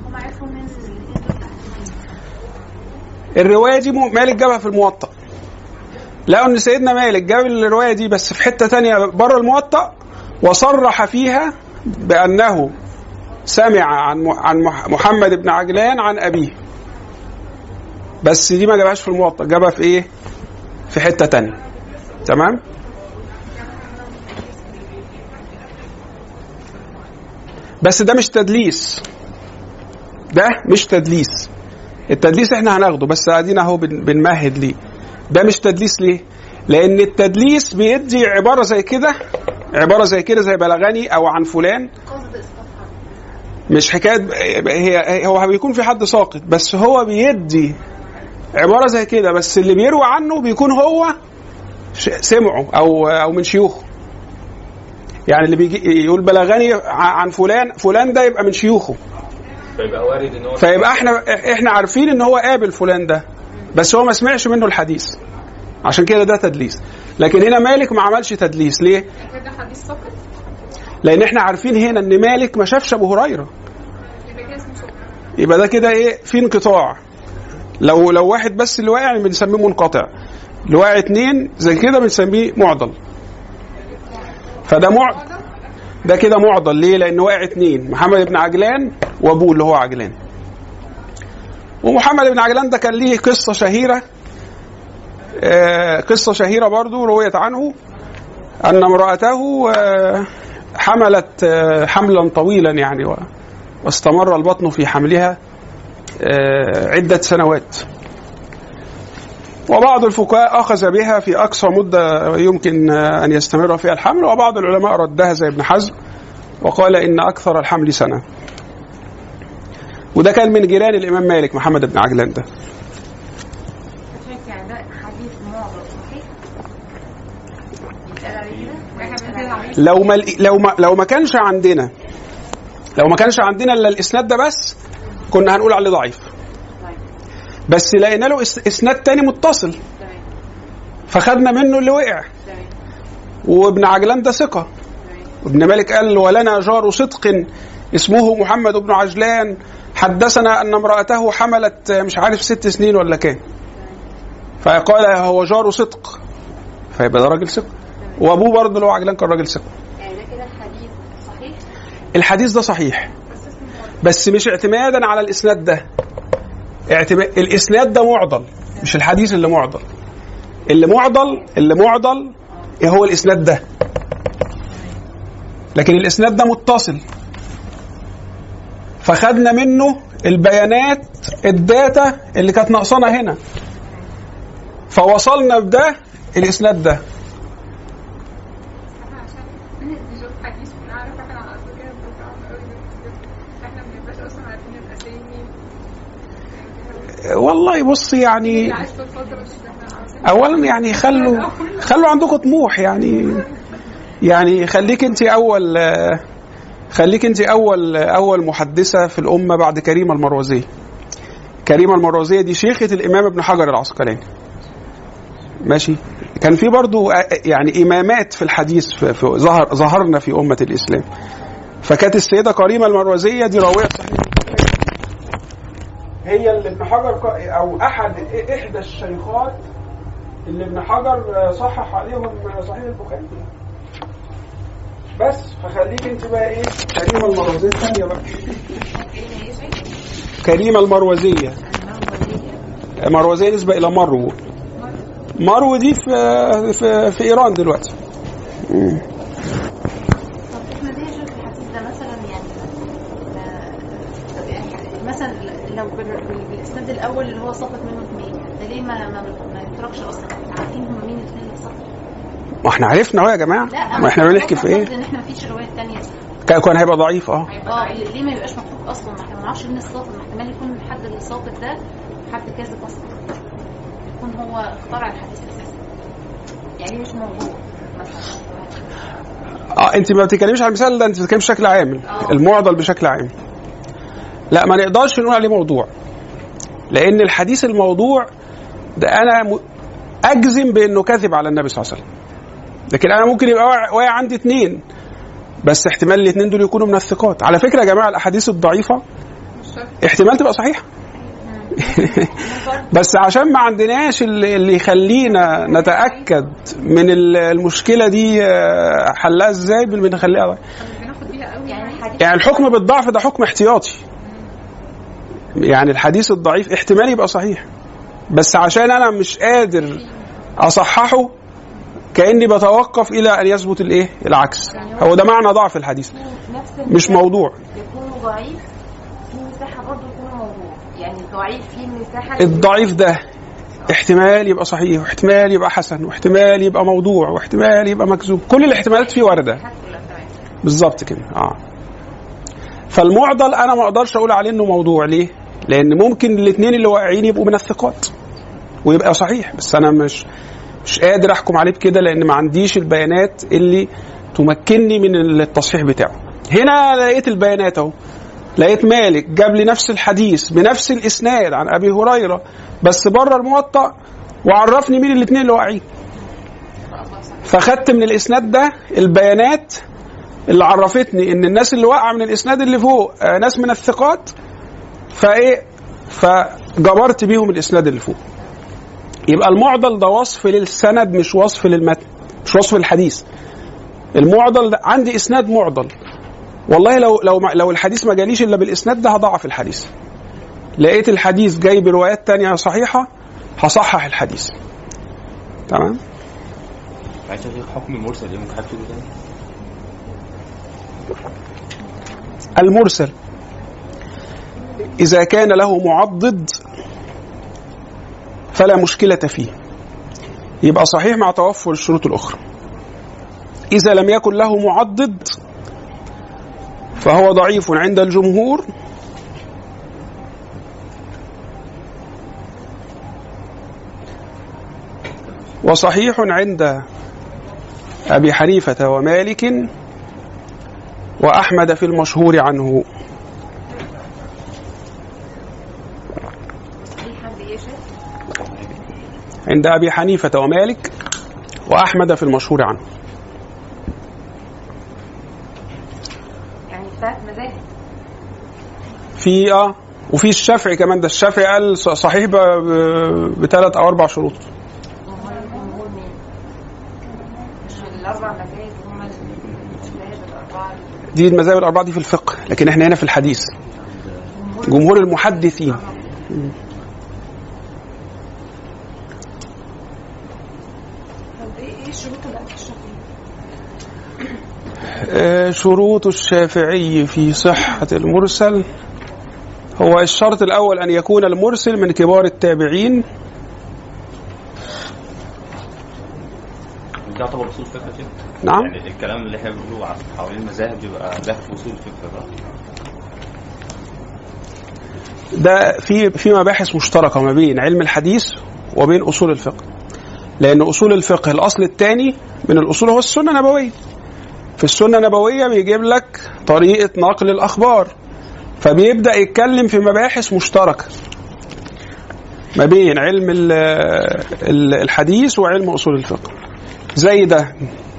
هم عرفوا من الاثنين دول الرواية دي مالك جابها في الموطأ. لقوا ان سيدنا مالك جاب الرواية دي بس في حتة تانية بره الموطأ وصرح فيها بأنه سمع عن عن مح- محمد بن عجلان عن أبيه. بس دي ما جابهاش في الموطأ جابها في إيه؟ في حتة تانية. تمام؟ بس ده مش تدليس. ده مش تدليس. التدليس إحنا هناخده بس قاعدين اهو بن- بنمهد ليه. ده مش تدليس ليه؟ لأن التدليس بيدي عبارة زي كده عبارة زي كده زي بلغني أو عن فلان. مش حكاية هي هو بيكون في حد ساقط بس هو بيدي عبارة زي كده بس اللي بيروي عنه بيكون هو سمعه أو أو من شيوخه. يعني اللي بيجي يقول بلغني عن فلان فلان ده يبقى من شيوخه. فيبقى وارد إن هو فيبقى إحنا إحنا عارفين إن هو قابل فلان ده بس هو ما سمعش منه الحديث. عشان كده ده تدليس. لكن هنا مالك ما عملش تدليس. ليه؟ لأن إحنا عارفين هنا إن مالك ما شافش أبو هريرة. يبقى ده كده إيه؟ في انقطاع. لو لو واحد بس اللي واقع بنسميه منقطع. اللي واقع اتنين زي كده بنسميه معضل. فده مع ده كده معضل. ليه؟ لأن واقع اتنين محمد بن عجلان وأبوه اللي هو عجلان. ومحمد بن عجلان ده كان ليه قصة شهيرة آه، قصة شهيرة برضو رويت عنه أن امرأته آه، حملت آه، حملا طويلا يعني واستمر البطن في حملها عدة سنوات. وبعض الفقهاء أخذ بها في أقصى مدة يمكن أن يستمر فيها الحمل وبعض العلماء ردها زي ابن حزم وقال إن أكثر الحمل سنة. وده كان من جيران الإمام مالك محمد بن عجلان ده. عليه لو ما لو ما لو ما كانش عندنا لو ما كانش عندنا إلا الإسناد ده بس كنا هنقول عليه ضعيف. بس لقينا له إسناد تاني متصل. فخدنا منه اللي وقع. وابن عجلان ده ثقة. وابن مالك قال ولنا جار صدق اسمه محمد بن عجلان. حدثنا أن امرأته حملت مش عارف ست سنين ولا كام. فقال هو جار صدق. فيبقى ده راجل ثقة. وأبوه برضه اللي هو عجلان كان راجل ثقة. يعني ده كده الحديث؟ الحديث ده صحيح. بس مش اعتمادا على الإسناد ده. اعتماد الإسناد ده معضل مش الحديث اللي معضل. اللي معضل اللي معضل هو الإسناد ده. لكن الإسناد ده متصل. فخدنا منه البيانات الداتا اللي كانت ناقصانا هنا. فوصلنا بده الإسناد ده إحنا عشان نشوف حديث ونعرف إحنا على طول كده بنتعب قوي إحنا ما بنبقاش أصلا عارفين الاسامي والله بص يعني اولا يعني خلوا خلوا عندكم طموح يعني. يعني خليك انت أول خليك انت أول أول محدثة في الأمة بعد كريمه المروزيه كريمه المروزيه دي شيخة الإمام ابن حجر العسقلاني. ماشي؟ كان في برضو يعني إمامات في الحديث في ظهر ظهرنا في أمة الإسلام. فكانت السيدة كريمه المروزية دي راوية صحيح هي اللي ابن حجر أو أحد إحدى الشيخات اللي ابن حجر صحح عليهم صحيح البخاري. بس فخليك انت بقى إيه؟ كريمه المروزية. الثانية بقى. كريمه المروزية. مروزيه نسبة إلى مرو مرو دي في في, في إيران دلوقتي مم. طب إحنا ليه نشوف الحديث ده مثلا يعني آه، طب يعني مثلا لو بال- بال- بالاسناد الأول اللي هو سقط منه اثنين ده ليه ما ما, ما يتركش أصلا؟ عارفين هم مين الاثنين اللي سقطوا. ما إحنا عرفنا أهو يا جماعة. لا ما إحنا بنحكي في إيه؟ إن إحنا مفيش روايات ثانية كان هيبقى ضعيف أه. آه ليه ما يبقاش مكتوب أصلا؟ ما إحنا ما نعرفش مين الساقط ما احتمال يكون الحد اللي ساقط ده حد كاذب أصلا. يكون هو اخترع الحديث أساسا. يعني مش مثلا آه أنت ما بتتكلميش على المثال ده أنت بتتكلمي بشكل عام آه. المعضل بشكل عام. لا ما نقدرش نقول عليه موضوع. لأن الحديث الموضوع ده أنا. أجزم بأنه كذب على النبي صلى الله عليه وسلم. لكن أنا ممكن يبقى واقع عندي اثنين بس احتمال الاثنين دول يكونوا من الثقات. على فكرة يا جماعة الأحاديث الضعيفة احتمال تبقى صحيحة. <laughs> بس عشان ما عندناش اللي يخلينا نتأكد من ال- المشكلة دي آه، حلها إزاي؟ بنخليها يعني. يعني الحكم بالضعف ده حكم احتياطي. يعني الحديث الضعيف احتمال يبقى صحيح. بس عشان أنا مش قادر أصححه كأني بتوقف إلى أن يثبت الإيه؟ العكس. هو ده معنى ضعف الحديث. مش موضوع. يكون ضعيف في مساحة برضه يكون موضوع. يعني ضعيف في مساحة الضعيف ده احتمال يبقى صحيح واحتمال يبقى حسن واحتمال يبقى موضوع واحتمال يبقى مكذوب. كل الاحتمالات فيه واردة. بالظبط كده. آه. فالمعضل أنا ما أقدرش أقول عليه إنه موضوع. ليه؟ لأن ممكن الاثنين اللي واقعين يبقوا من الثقات ويبقى صحيح. بس أنا مش مش قادر أحكم عليه بكده لأن ما عنديش البيانات اللي تمكنني من التصحيح بتاعه. هنا لقيت البيانات أهو. لقيت مالك جاب لي نفس الحديث بنفس الإسناد عن أبي هريرة بس بره الموطأ وعرفني مين الاثنين اللي واقعين. فخدت من الإسناد ده البيانات اللي عرفتني إن الناس اللي واقعة من الإسناد اللي فوق آه، ناس من الثقات فايه؟ فجبرت بيهم الإسناد اللي فوق. يبقى المعضل ده وصف للسند مش وصف للمتن مش وصف للحديث. المعضل ده عندي إسناد معضل. والله لو لو لو الحديث ما جاليش إلا بالإسناد ده هضعف الحديث. لقيت الحديث جاي بروايات تانية صحيحة هصحح الحديث. تمام؟ شيخ حكم المرسل؟ المرسل. إذا كان له معضد فلا مشكلة فيه. يبقى صحيح مع توفر الشروط الأخرى. إذا لم يكن له معضد فهو ضعيف عند الجمهور. وصحيح عند أبي حنيفة ومالك وأحمد في المشهور عنه في حد يشهد عند أبي حنيفة ومالك وأحمد في المشهور عنه. يعني مذاهب في آه وفي الشافعي كمان ده الشافعي قال صحيح بثلاث أو أربع شروط. دي المذاهب الأربعة دي في الفقه لكن إحنا هنا في الحديث. جمهور المحدثين طب إيه إيه الشروط اللي قالت الشافعي؟ آه، شروط الشافعي في صحة المرسل. هو الشرط الأول أن يكون المرسل من كبار التابعين. ده يعتبر أصول فقه شيخ؟ نعم. يعني الكلام اللي إحنا بنقوله حوالين المذاهب بيبقى ده في أصول الفقه بقى. ده في في مباحث مشتركة ما بين علم الحديث وبين أصول الفقه. لأن أصول الفقه الأصل الثاني من الأصول هو السنة النبوية. في السنة النبوية بيجيب لك طريقة نقل الأخبار فبيبدأ يتكلم في مباحث مشتركة ما بين علم ال- ال- الحديث وعلم أصول الفقه. زي ده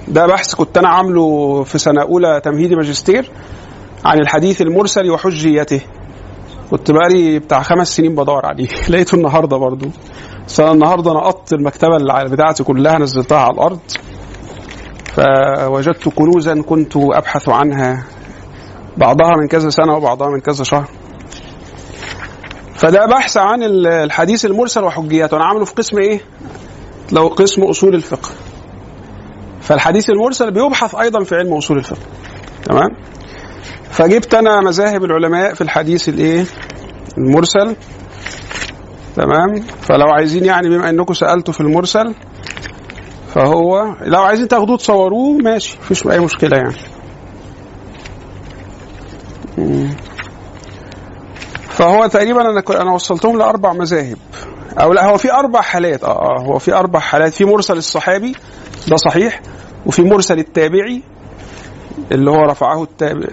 ده بحث كنت أنا عامله في سنة أولى تمهيدي ماجستير عن الحديث المرسل وحجيته. كنت بقالي بتاع خمس سنين بدور عليه <laughs> لقيته النهارده برضو. بس أنا النهارده نقطت المكتبة اللي بتاعتي كلها نزلتها على الأرض. فوجدت كنوزا كنت أبحث عنها بعضها من كذا سنة وبعضها من كذا شهر. فده بحث عن ال- الحديث المرسل وحجياته. أنا عامله في قسم إيه؟ لو قسم أصول الفقه. فالحديث المرسل بيبحث أيضا في علم أصول الفقه. تمام؟ فجبت أنا مذاهب العلماء في الحديث الإيه؟ المرسل. تمام؟ فلو عايزين يعني بما إنكم سألتوا في المرسل فهو لو عايزين تاخدوه تصوروه ماشي مفيش أي مشكلة يعني. فهو تقريبا أنا أنا وصلتهم لأربع مذاهب. أو لا هو في أربع حالات. آه آه هو في أربع حالات. في مرسل الصحابي ده صحيح وفي مرسل التابعي اللي هو رفعه التابع.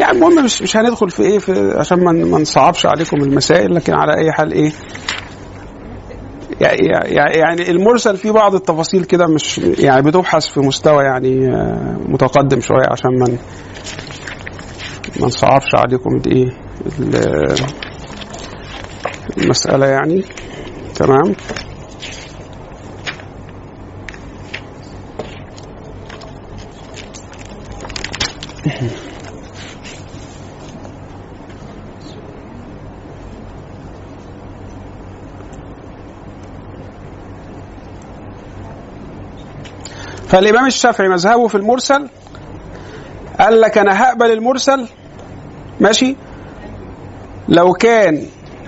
يعني المهم مش مش هندخل في إيه في عشان ما نصعبش عليكم المسائل لكن على أي حال إيه يعني المرسل فيه بعض التفاصيل كده مش يعني بتبحث في مستوى يعني آه، متقدم شوية عشان ما ما نصعبش عليكم ال- المسألة يعني. تمام. فالإمام الشافعي مذهبه في المرسل قال لك أنا هقبل المرسل ماشي؟ لو كان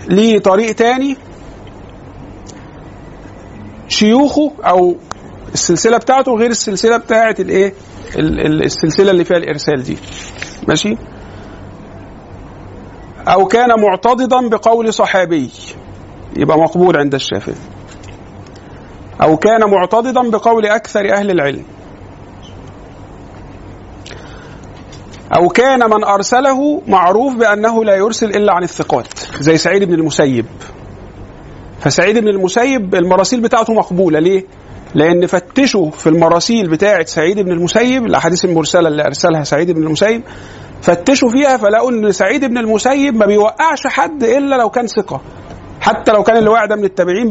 ليه طريق تاني شيوخه أو السلسلة بتاعته غير السلسلة بتاعت الإيه؟ ال- ال- السلسلة اللي فيها الإرسال دي ماشي؟ أو كان معتضدا بقول صحابي يبقى مقبول عند الشافعي. أو كان معتضدا بقول أكثر أهل العلم. أو كان من أرسله معروف بأنه لا يرسل إلا عن الثقات زي سعيد بن المسيب. فسعيد بن المسيب المراسيل بتاعته مقبولة. ليه؟ لأن فتشوا في المراسيل بتاعة سعيد بن المسيب الأحاديث المرسلة اللي أرسلها سعيد بن المسيب فتشوا فيها فلقوا إن سعيد بن المسيب ما بيوقعش حد إلا لو كان ثقة. حتى لو كان اللي واقع ده من التابعين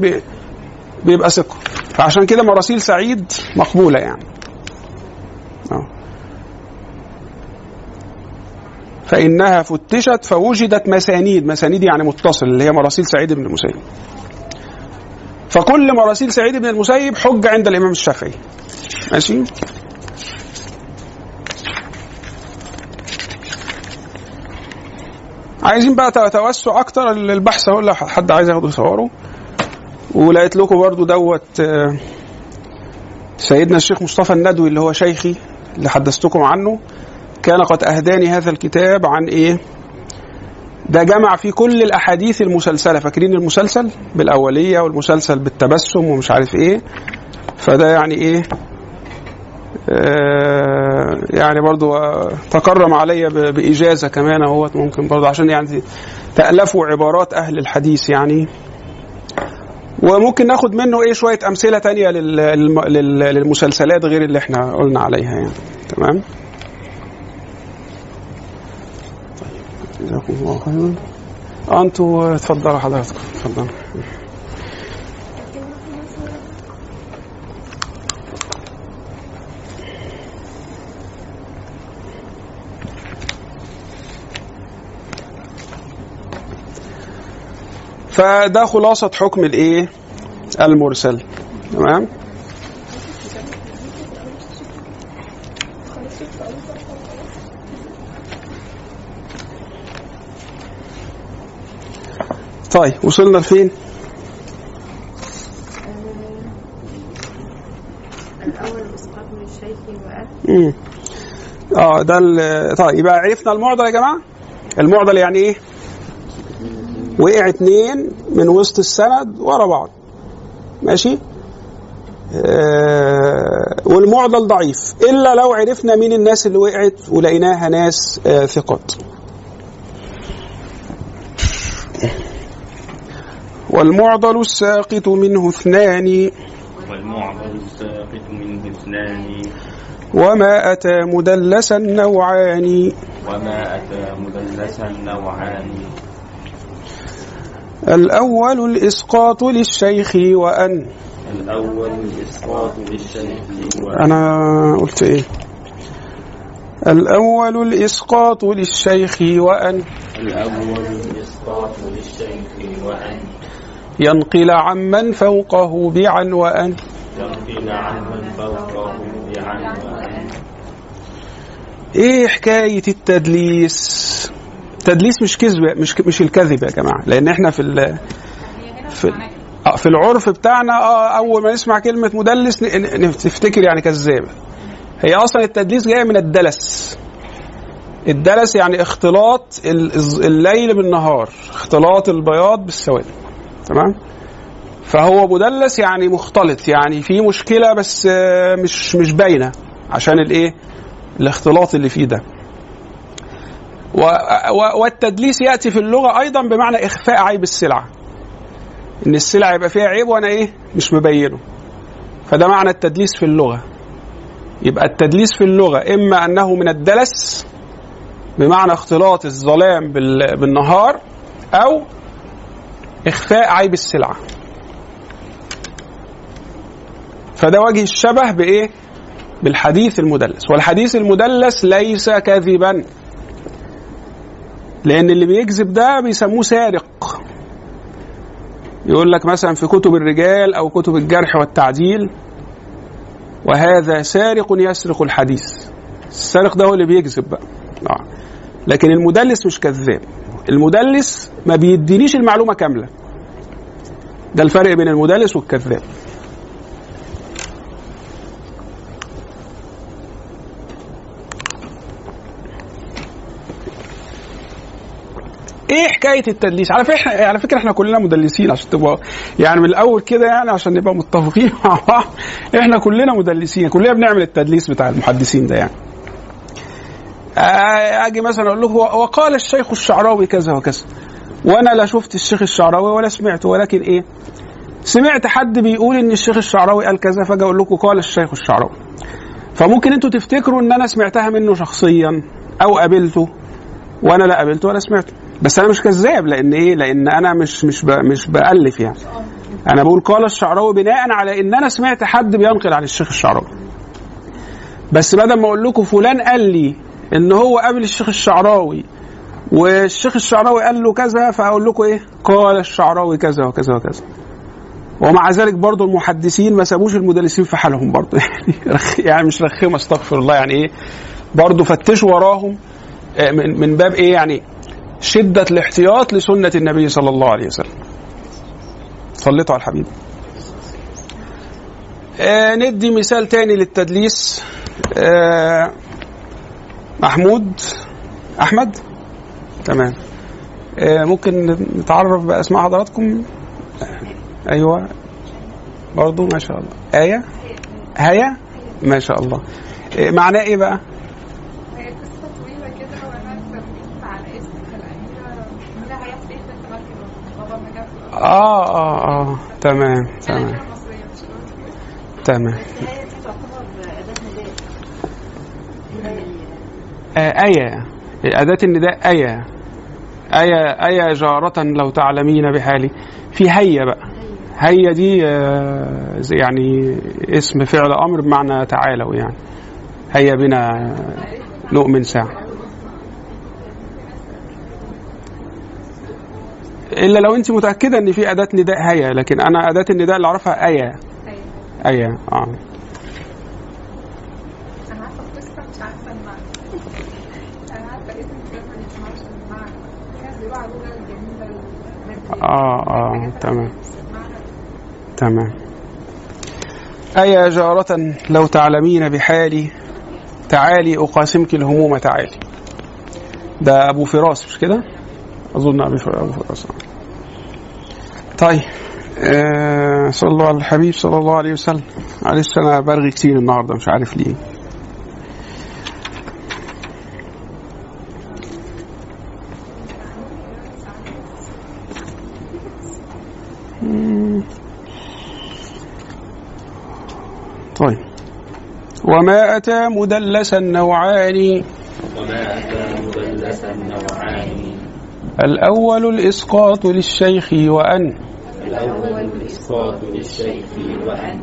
بيبقى ثقة. فعشان كده مراسيل سعيد مقبولة يعني. آه. فإنها فتشت فوجدت مسانيد. مسانيد يعني متصل اللي هي مراسيل سعيد بن المسيب. فكل مراسيل سعيد بن المسيب حجة عند الإمام الشافعي. ماشي؟ عايزين بقى توسع أكتر البحث اهو لو حد عايز ياخده يصوره ولقيت لكم برضو دوت آه، سيدنا الشيخ مصطفى الندوي اللي هو شيخي اللي حدثتكم عنه كان قد أهداني هذا الكتاب عن إيه؟ ده جمع فيه كل الأحاديث المسلسلة. فاكرين المسلسل؟ بالأولية والمسلسل بالتبسم ومش عارف إيه. فده يعني إيه؟ آه، يعني برضو آه، تكرم علي بإجازة كمان أهوت ممكن برضو عشان يعني تألفوا عبارات أهل الحديث يعني. وممكن ناخد منه إيه شوية أمثلة تانية لل- للم- لل- للمسلسلات غير اللي إحنا قلنا عليها يعني. تمام؟ طيب جزاكم الله خيرا. أنتوا اتفضلوا حضراتكم. اتفضلوا فده خلاصة حكم الايه؟ المرسل تمام؟ طيب وصلنا لفين؟ الأول إسقاط من الشيخ مم. آه ده طيب يبقى عرفنا المعضل يا جماعة المعضل يعني إيه وقع اتنين من وسط السند ورا بعض. ماشي؟ آه والمعضل ضعيف. إلا لو عرفنا مين الناس اللي وقعت ولقيناها ناس آه ثقات. والمعضل الساقط منه اثنان. والمعضل الساقط منه اثنان. وما أتى مدلسا نوعان وما أتى مدلسا نوعان الأول الإسقاط للشيخ وأن. الأول الإسقاط للشيخ وأن. أنا قلت إيه؟ الأول الإسقاط للشيخ وأن. الأول الإسقاط للشيخ وأن. ينقل عمن فوقه بعن وأن. ينقل عمن فوقه بعن وأن. إيه حكاية التدليس؟ التدليس مش كذب مش مش الكذب يا جماعة لأن إحنا في ال في آه، في العرف بتاعنا آه أول ما نسمع كلمة مدلس نفتكر يعني كذاب هي أصلا التدليس جاية من الدلس. الدلس يعني اختلاط الليل بالنهار اختلاط البياض بالسواد. تمام؟ فهو مدلس يعني مختلط يعني في مشكلة بس آه، مش مش باينة عشان الإيه؟ الاختلاط اللي فيه ده. والتدليس يأتي في اللغة أيضا بمعنى إخفاء عيب السلعة. إن السلعة يبقى فيها عيب وأنا إيه؟ مش مبينه. فده معنى التدليس في اللغة. يبقى التدليس في اللغة إما أنه من الدلس بمعنى اختلاط الظلام بال- بالنهار أو إخفاء عيب السلعة. فده وجه الشبه بإيه؟ بالحديث المدلس. والحديث المدلس ليس كذبا لأن اللي بيكذب ده بيسموه سارق. يقول لك مثلا في كتب الرجال أو كتب الجرح والتعديل وهذا سارق يسرق الحديث. السارق ده هو اللي بيكذب بقى. آه. لكن المدلس مش كذاب. المدلس ما بيدينيش المعلومة كاملة. ده الفرق بين المدلس والكذاب. إيه حكاية التدليس؟ على فكرة على فكرة إحنا كلنا مدلسين عشان تبقى يعني من الأول كده يعني عشان نبقى متفقين <laughs> مع بعض. إحنا كلنا مدلسين كلنا بنعمل التدليس بتاع المحدثين ده يعني. آه، آجي مثلا أقول لكم وقال الشيخ الشعراوي كذا وكذا. وأنا لا شفت الشيخ الشعراوي ولا سمعته ولكن إيه؟ سمعت حد بيقول إن الشيخ الشعراوي قال كذا فأجي أقول لكم قال الشيخ الشعراوي. فممكن أنتوا تفتكروا إن أنا سمعتها منه شخصيا أو قابلته؟ وأنا لا قابلته ولا سمعته. بس أنا مش كذاب لأن إيه؟ لأن أنا مش مش مش بألف يعني. أنا بقول قال الشعراوي بناء على إن أنا سمعت حد بينقل عن الشيخ الشعراوي. بس بدل ما أقول لكم فلان قال لي إن هو قابل الشيخ الشعراوي والشيخ الشعراوي قال له كذا فأقول لكم إيه؟ قال الشعراوي كذا وكذا وكذا. ومع ذلك برضو المحدثين ما سابوش المدلسين في حالهم برضو. <laughs> يعني يعني مش رخمة استغفر الله. يعني إيه؟ برضو فتشوا وراهم آه، من من باب إيه؟ يعني شدة الاحتياط لسنة النبي صلى الله عليه وسلم. صليتوا على الحبيب. آه ندي مثال تاني للتدليس. آه محمود أحمد؟ تمام. آه ممكن نتعرف باسماء حضراتكم؟ أيوه. برضو ما شاء الله. آية؟ هيا؟ ما شاء الله. إيه معناه إيه بقى هي قصة طويلة كده وأنا سميت على اسم الأميرة أميرة حياة سيف بنت ملك بابا نجاة في الأرض آه آه آه. تمام تمام. تمام. آه آية. أداة النداء آية. آية آية جارة لو تعلمين بحالي. في هيا بقى. هيا دي آه يعني اسم فعل أمر بمعنى تعالوا يعني. هيا بنا نؤمن ساعة إلا لو أنت متأكدة إن في أداة نداء هيا لكن أنا أداة النداء اللي أعرفها آية أيوة. آية آه أنا عارفة القصة مش عارفة المعنى. أنا عارفة اسم الفيلم مش عارفة المعنى. في ناس بيقولوا على الأولى الجميلة البدرية آه آه حاجات تمام. بس المعنى. تمام. أيا جارة لو تعلمين بحالي تعالي أقاسمك الهموم تعالي. ده أبو فراس مش كده؟ أظن أبو فراس, أبو فراس. طيب آه صلى الله على الحبيب صلى الله عليه وسلم. معلش أنا برغي كتير النهاردة مش عارف ليه. طيب. وما أتى مدلسا نوعان وما أتى الأول الإسقاط للشيخ وأن. الأول الإسقاط للشيخ وأن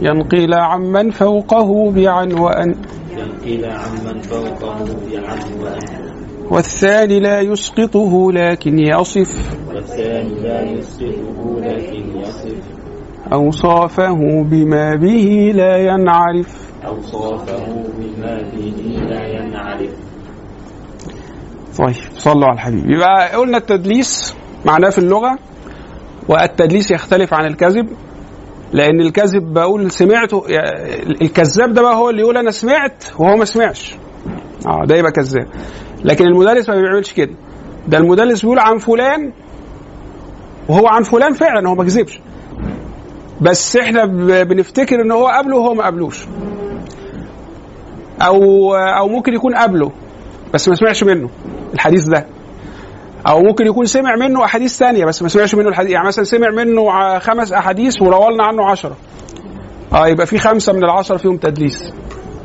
ينقل عمن فوقه بعن وأن. ينقل عمن فوقه بعن وأن والثاني لا يسقطه لكن يصف والثاني لا يسقطه لكن يصف. أوصافه بما به لا ينعرف. أوصافه بما به لا ينعرف. طيب صلوا على الحبيب. يبقى قلنا التدليس معناه في اللغة والتدليس يختلف عن الكذب لأن الكذب بقول سمعته الكذاب ده بقى هو اللي يقول أنا سمعت وهو ما سمعش. آه ده يبقى كذاب. لكن المدرس ما بيعملش كده. ده المدرس بيقول عن فلان وهو عن فلان فعلا هو ما كذبش. بس إحنا بنفتكر إن هو قبله وهو ما قبلوش. أو أو ممكن يكون قبله بس ما سمعش منه. الحديث ده. أو ممكن يكون سمع منه أحاديث ثانية بس ما سمعش منه الحديث. يعني مثلا سمع منه خمس أحاديث وروى لنا عنه عشرة. آه يبقى في خمسة من العشرة فيهم تدليس.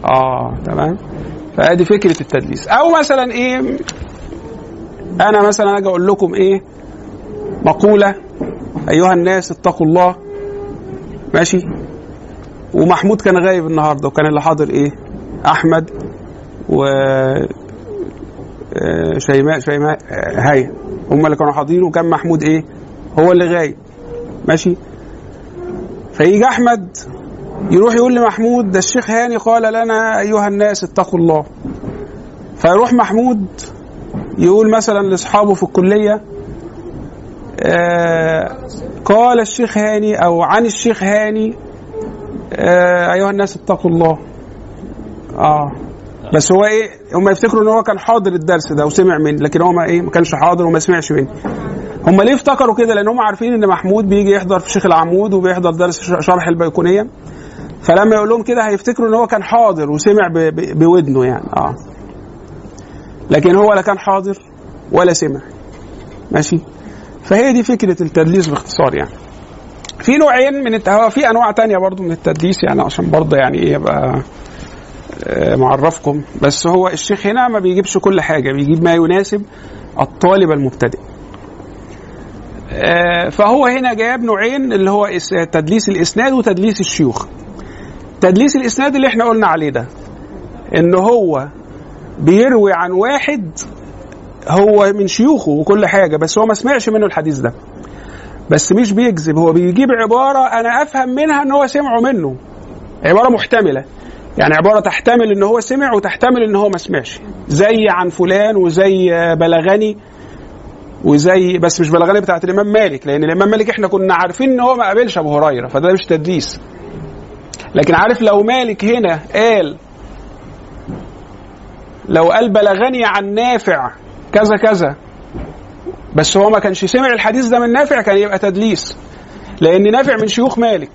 آه تمام؟ فأدي فكرة التدليس. أو مثلا إيه أنا مثلا أجي أقول لكم إيه مقولة أيها الناس اتقوا الله. ماشي؟ ومحمود كان غايب النهارده وكان اللي حاضر إيه أحمد و شيماء شيماء آه، هاي. هم اللي كانوا حاضرين وكان محمود إيه؟ هو اللي غايب. ماشي؟ فيجي أحمد يروح يقول لمحمود ده الشيخ هاني قال لنا أيها الناس اتقوا الله. فيروح محمود يقول مثلا لأصحابه في الكلية آه قال الشيخ هاني أو عن الشيخ هاني آه أيها الناس اتقوا الله. آه. بس هو إيه هم يفتكروا إن هو كان حاضر الدرس ده وسمع مني لكن هو ما إيه ما كانش حاضر وما سمعش مني هم ليه افتكروا كده؟ لأن هم عارفين إن محمود بيجي يحضر في شيخ العمود وبيحضر درس شرح البيكونية. فلما يقول لهم كده هيفتكروا إن هو كان حاضر وسمع بودنه يعني آه. لكن هو لا كان حاضر ولا سمع. ماشي؟ فهي دي فكرة التدليس باختصار يعني. في نوعين من الت... هو في أنواع تانية برضو من التدليس يعني عشان برضه يعني إيه يبقى معرفكم. بس هو الشيخ هنا ما بيجيبش كل حاجة بيجيب ما يناسب الطالب المبتدئ. آه، فهو هنا جاب نوعين اللي هو تدليس الإسناد وتدليس الشيوخ. تدليس الإسناد اللي إحنا قلنا عليه ده إن هو بيروي عن واحد هو من شيوخه وكل حاجة بس هو ما سمعش منه الحديث ده. بس مش بيكذب هو بيجيب عبارة أنا أفهم منها إن هو سمعه منه. عبارة محتملة. يعني عبارة تحتمل إن هو سمع وتحتمل إن هو ما سمعش. زي عن فلان وزي بلغني وزي بس مش بلغني بتاعت الإمام مالك لأن الإمام مالك إحنا كنا عارفين إن هو ما قابلش أبو هريرة فده مش تدليس. لكن عارف لو مالك هنا قال لو قال بلغني عن نافع كذا كذا بس هو ما كانش سمع الحديث ده من نافع كان يبقى تدليس. لأن نافع من شيوخ مالك.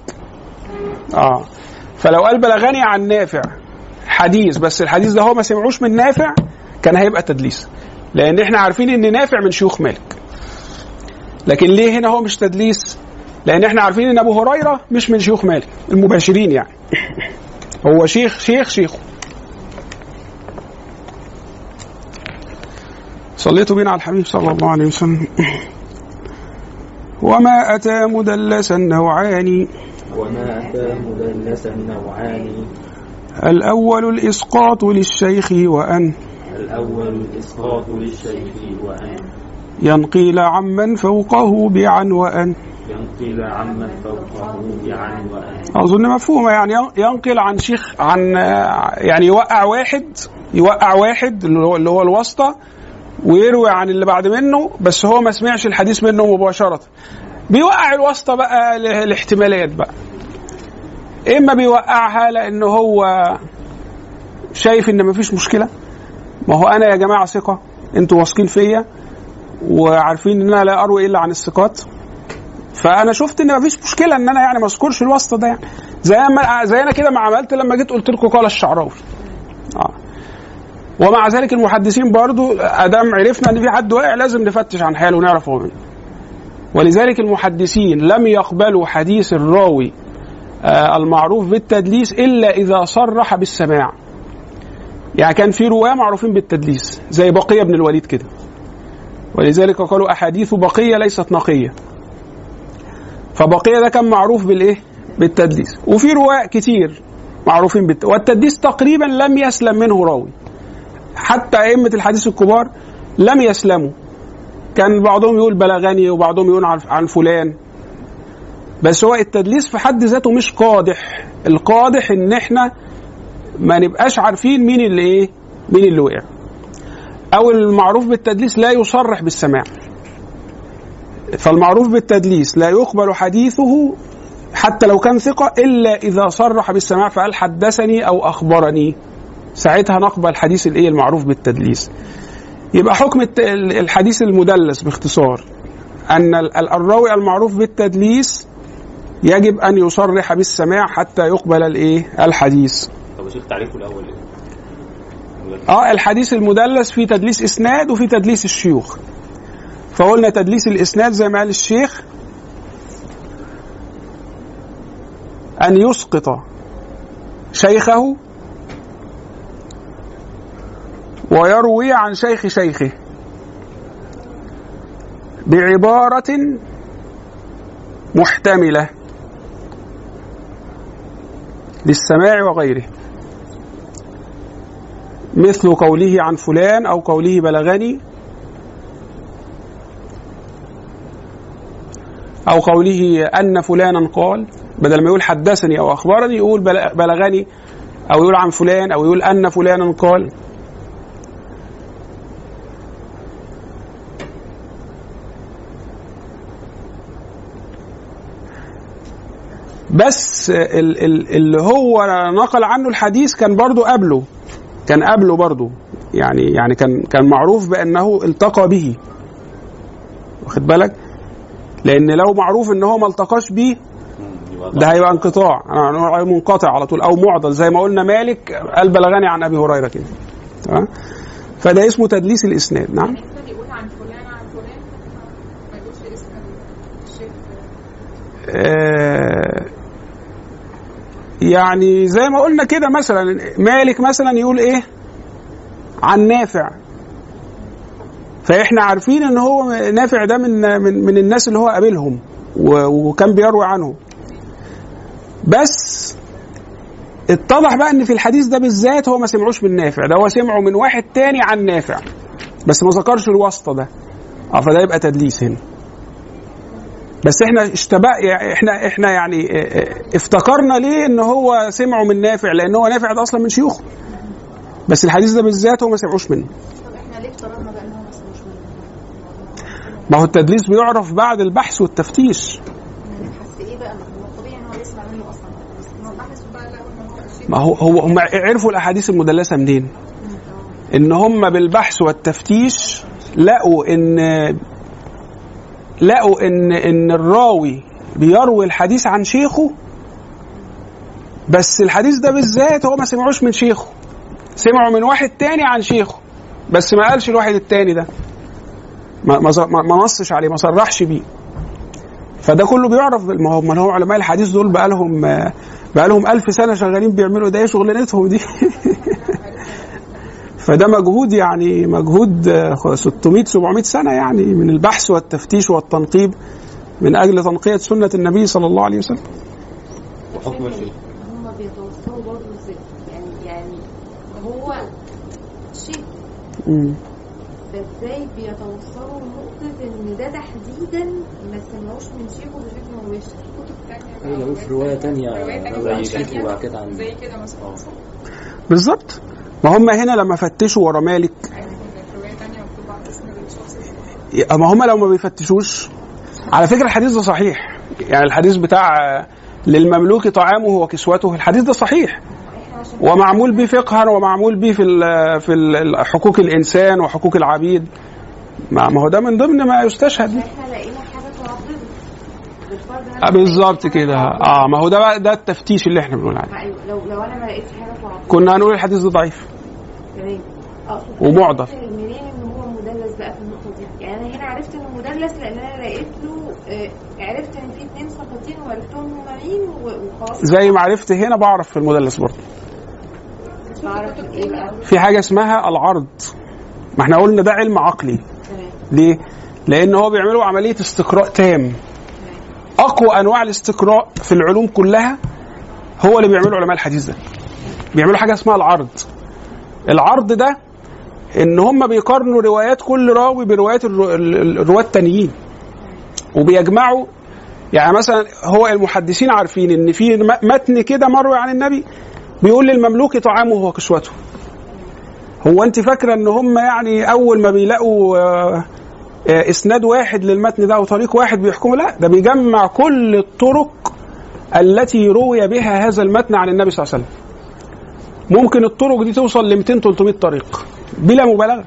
آه. فلو قال بلغني عن نافع حديث بس الحديث ده هو ما سمعوش من نافع كان هيبقى تدليس. لأن إحنا عارفين إن نافع من شيوخ مالك. لكن ليه هنا هو مش تدليس؟ لأن إحنا عارفين إن أبو هريرة مش من شيوخ مالك المباشرين يعني. هو شيخ شيخ شيخه صليت بنا على الحبيب صلى الله عليه وسلم. وما أتى مدلسا نوعان. وما أتى مدلسا نوعان الأول الإسقاط للشيخ وأن. الأول الإسقاط للشيخ وأن. ينقيل عمن فوقه بعن وأن. ينقل عمن فوقه بعن وأن. أظن مفهومة يعني ينقل عن شيخ عن يعني يوقع واحد يوقع واحد اللي هو اللي هو الواسطة ويروي عن اللي بعد منه بس هو ما سمعش الحديث منه مباشرة. بيوقع الواسطة بقى الاحتمالات بقى. إما بيوقعها لأنه هو شايف إن مفيش مشكلة. ما هو أنا يا جماعة ثقة. أنتوا واثقين فيا. وعارفين إن أنا لا أروي إلا عن الثقات. فأنا شفت إن مفيش مشكلة إن أنا يعني ما أذكرش الواسطة ده يعني. زي ما زي أنا كده ما عملت لما جيت قلت لكم قال الشعراوي. آه. ومع ذلك المحدثين برضو أدام عرفنا إن في حد واقع لازم نفتش عن حاله ونعرف هو مين. ولذلك المحدثين لم يقبلوا حديث الراوي آه المعروف بالتدليس إلا إذا صرح بالسماع. يعني كان في رواه معروفين بالتدليس زي بقية بن الوليد كده. ولذلك قالوا أحاديث بقية ليست نقية. فبقية ده كان معروف بالإيه؟ بالتدليس. وفي رواة كتير معروفين بالت... والتدليس تقريبا لم يسلم منه راوي. حتى أئمة الحديث الكبار لم يسلموا. كان بعضهم يقول بلغني وبعضهم يقول عن, فلان. بس هو التدليس في حد ذاته مش قادح. القادح إن إحنا ما نبقاش عارفين مين اللي إيه مين اللي وقع. أو المعروف بالتدليس لا يصرح بالسماع. فالمعروف بالتدليس لا يقبل حديثه حتى لو كان ثقة إلا إذا صرح بالسماع فقال حدثني أو أخبرني. ساعتها نقبل حديث الإيه المعروف بالتدليس. يبقى حكم الحديث المدلس باختصار أن ال- الراوي المعروف بالتدليس يجب أن يصرح بالسماع حتى يقبل الإيه؟ الحديث. طب شوف تعريفه الأول إيه؟ آه الحديث المدلس فيه تدليس إسناد وفي تدليس الشيوخ. فقلنا تدليس الإسناد زي ما قال الشيخ أن يسقط شيخه ويروي عن شيخ شيخه بعبارة محتملة للسماع وغيره. مثل قوله عن فلان أو قوله بلغني أو قوله أن فلانا قال بدل ما يقول حدثني أو أخبرني يقول بل- بلغني أو يقول عن فلان أو يقول أن فلانا قال. بس ال- ال- اللي هو نقل عنه الحديث كان برضو قبله. كان قبله برضه. يعني يعني كان كان معروف بأنه التقى به. واخد بالك؟ لأن لو معروف إن هو ما التقاش بيه ده هيبقى انقطاع. أنا منقطع على طول أو معضل. زي ما قلنا مالك قال بلغني عن أبي هريرة كده. تمام؟ فده اسمه تدليس الإسناد. نعم؟ يقدر يقول عن فلان عن فلان ما يقولش اسم الشيخ آه، يعني زي ما قلنا كده مثلا مالك مثلا يقول إيه؟ عن نافع. فإحنا عارفين إن هو نافع ده من من من الناس اللي هو قابلهم وكان بيروي عنهم. بس اتضح بقى إن في الحديث ده بالذات هو ما سمعوش من نافع ده هو سمعه من واحد تاني عن نافع بس ما ذكرش الواسطة ده. أه فده يبقى تدليس هنا. بس إحنا اشتبه يعني إحنا إحنا يعني آه، آه، افتكرنا ليه ان هو سمعه من نافع لأن هو نافع ده أصلا من شيوخه بس الحديث ده بالذات هو ما سمعوش منه طب إحنا ليه هو ما سمعوش منه؟ ما هو التدليس بيعرف بعد البحث والتفتيش ما هو هو هم عرفوا الأحاديث المدلسة منين؟ إن هم بالبحث والتفتيش لقوا إن لقوا إن إن الراوي بيروي الحديث عن شيخه بس الحديث ده بالذات هو ما سمعوش من شيخه. سمعوا من واحد تاني عن شيخه بس ما قالش الواحد التاني ده. ما ما ما نصش عليه ما صرحش بيه. فده كله بيعرف ما هو ما هو علماء الحديث دول بقى لهم بقى لهم ألف سنة شغالين بيعملوا ده شغلانتهم دي. <laughs> فده مجهود يعني مجهود آه، 600 700 سنة يعني من البحث والتفتيش والتنقيب من أجل تنقية سنة النبي صلى الله عليه وسلم. وحكم الشيخ. هم بيتوصلوا برضه إزاي؟ يعني يعني هو شيء. مم. فازاي بيتوصلوا لنقطة إن ده تحديدا ما سمعوش من شيخه بشكل مباشر كتب في شيخ كده عن زي كده مثلا بالظبط. ما هم هنا لما فتشوا ورا مالك. ما هم لو ما بيفتشوش؟ على فكرة الحديث ده صحيح. يعني الحديث بتاع للمملوك طعامه وكسوته الحديث ده صحيح. ومعمول به فقها ومعمول به في في حقوق الإنسان وحقوق العبيد. ما هو ده من ضمن ما يستشهد به إحنا لقينا حاجة تعضده بالفرض إن آه، أنا بالظبط كده. آه ما هو ده بقى ده التفتيش اللي إحنا بنقول عليه. ما أيوة، لو لو أنا ما لقيتش حاجة تعضده كنا هنقول الحديث ده ضعيف. تمام. ومعضل. عرفت منين إن هو مدلس بقى في النقطة دي؟ يعني أنا هنا عرفت إنه مدلس لأن أنا لقيت له آه، عرفت إن في اتنين سقطين وعرفتهم هم مين وخلاص. زي ما عرفت هنا بعرف في المدلس برضه. بقى؟ في حاجة اسمها العرض. ما إحنا قلنا ده علم عقلي. ليه؟ لأن هو بيعملوا عملية استقراء تام. أقوى أنواع الاستقراء في العلوم كلها هو اللي بيعمله علماء الحديث ده. بيعملوا حاجة اسمها العرض. العرض ده إن هم بيقارنوا روايات كل راوي بروايات الرو- ال- ال- الرواة التانيين. وبيجمعوا يعني مثلا هو المحدثين عارفين إن في متن كده مروي عن النبي بيقول للمملوك طعامه وكسوته. هو أنت فاكرة إن هم يعني أول ما بيلاقوا آه، إسناد واحد للمتن ده وطريق واحد بيحكموا لا ده بيجمع كل الطرق التي روي بها هذا المتن عن النبي صلى الله عليه وسلم. ممكن الطرق دي توصل ل 200 300 طريق بلا مبالغة.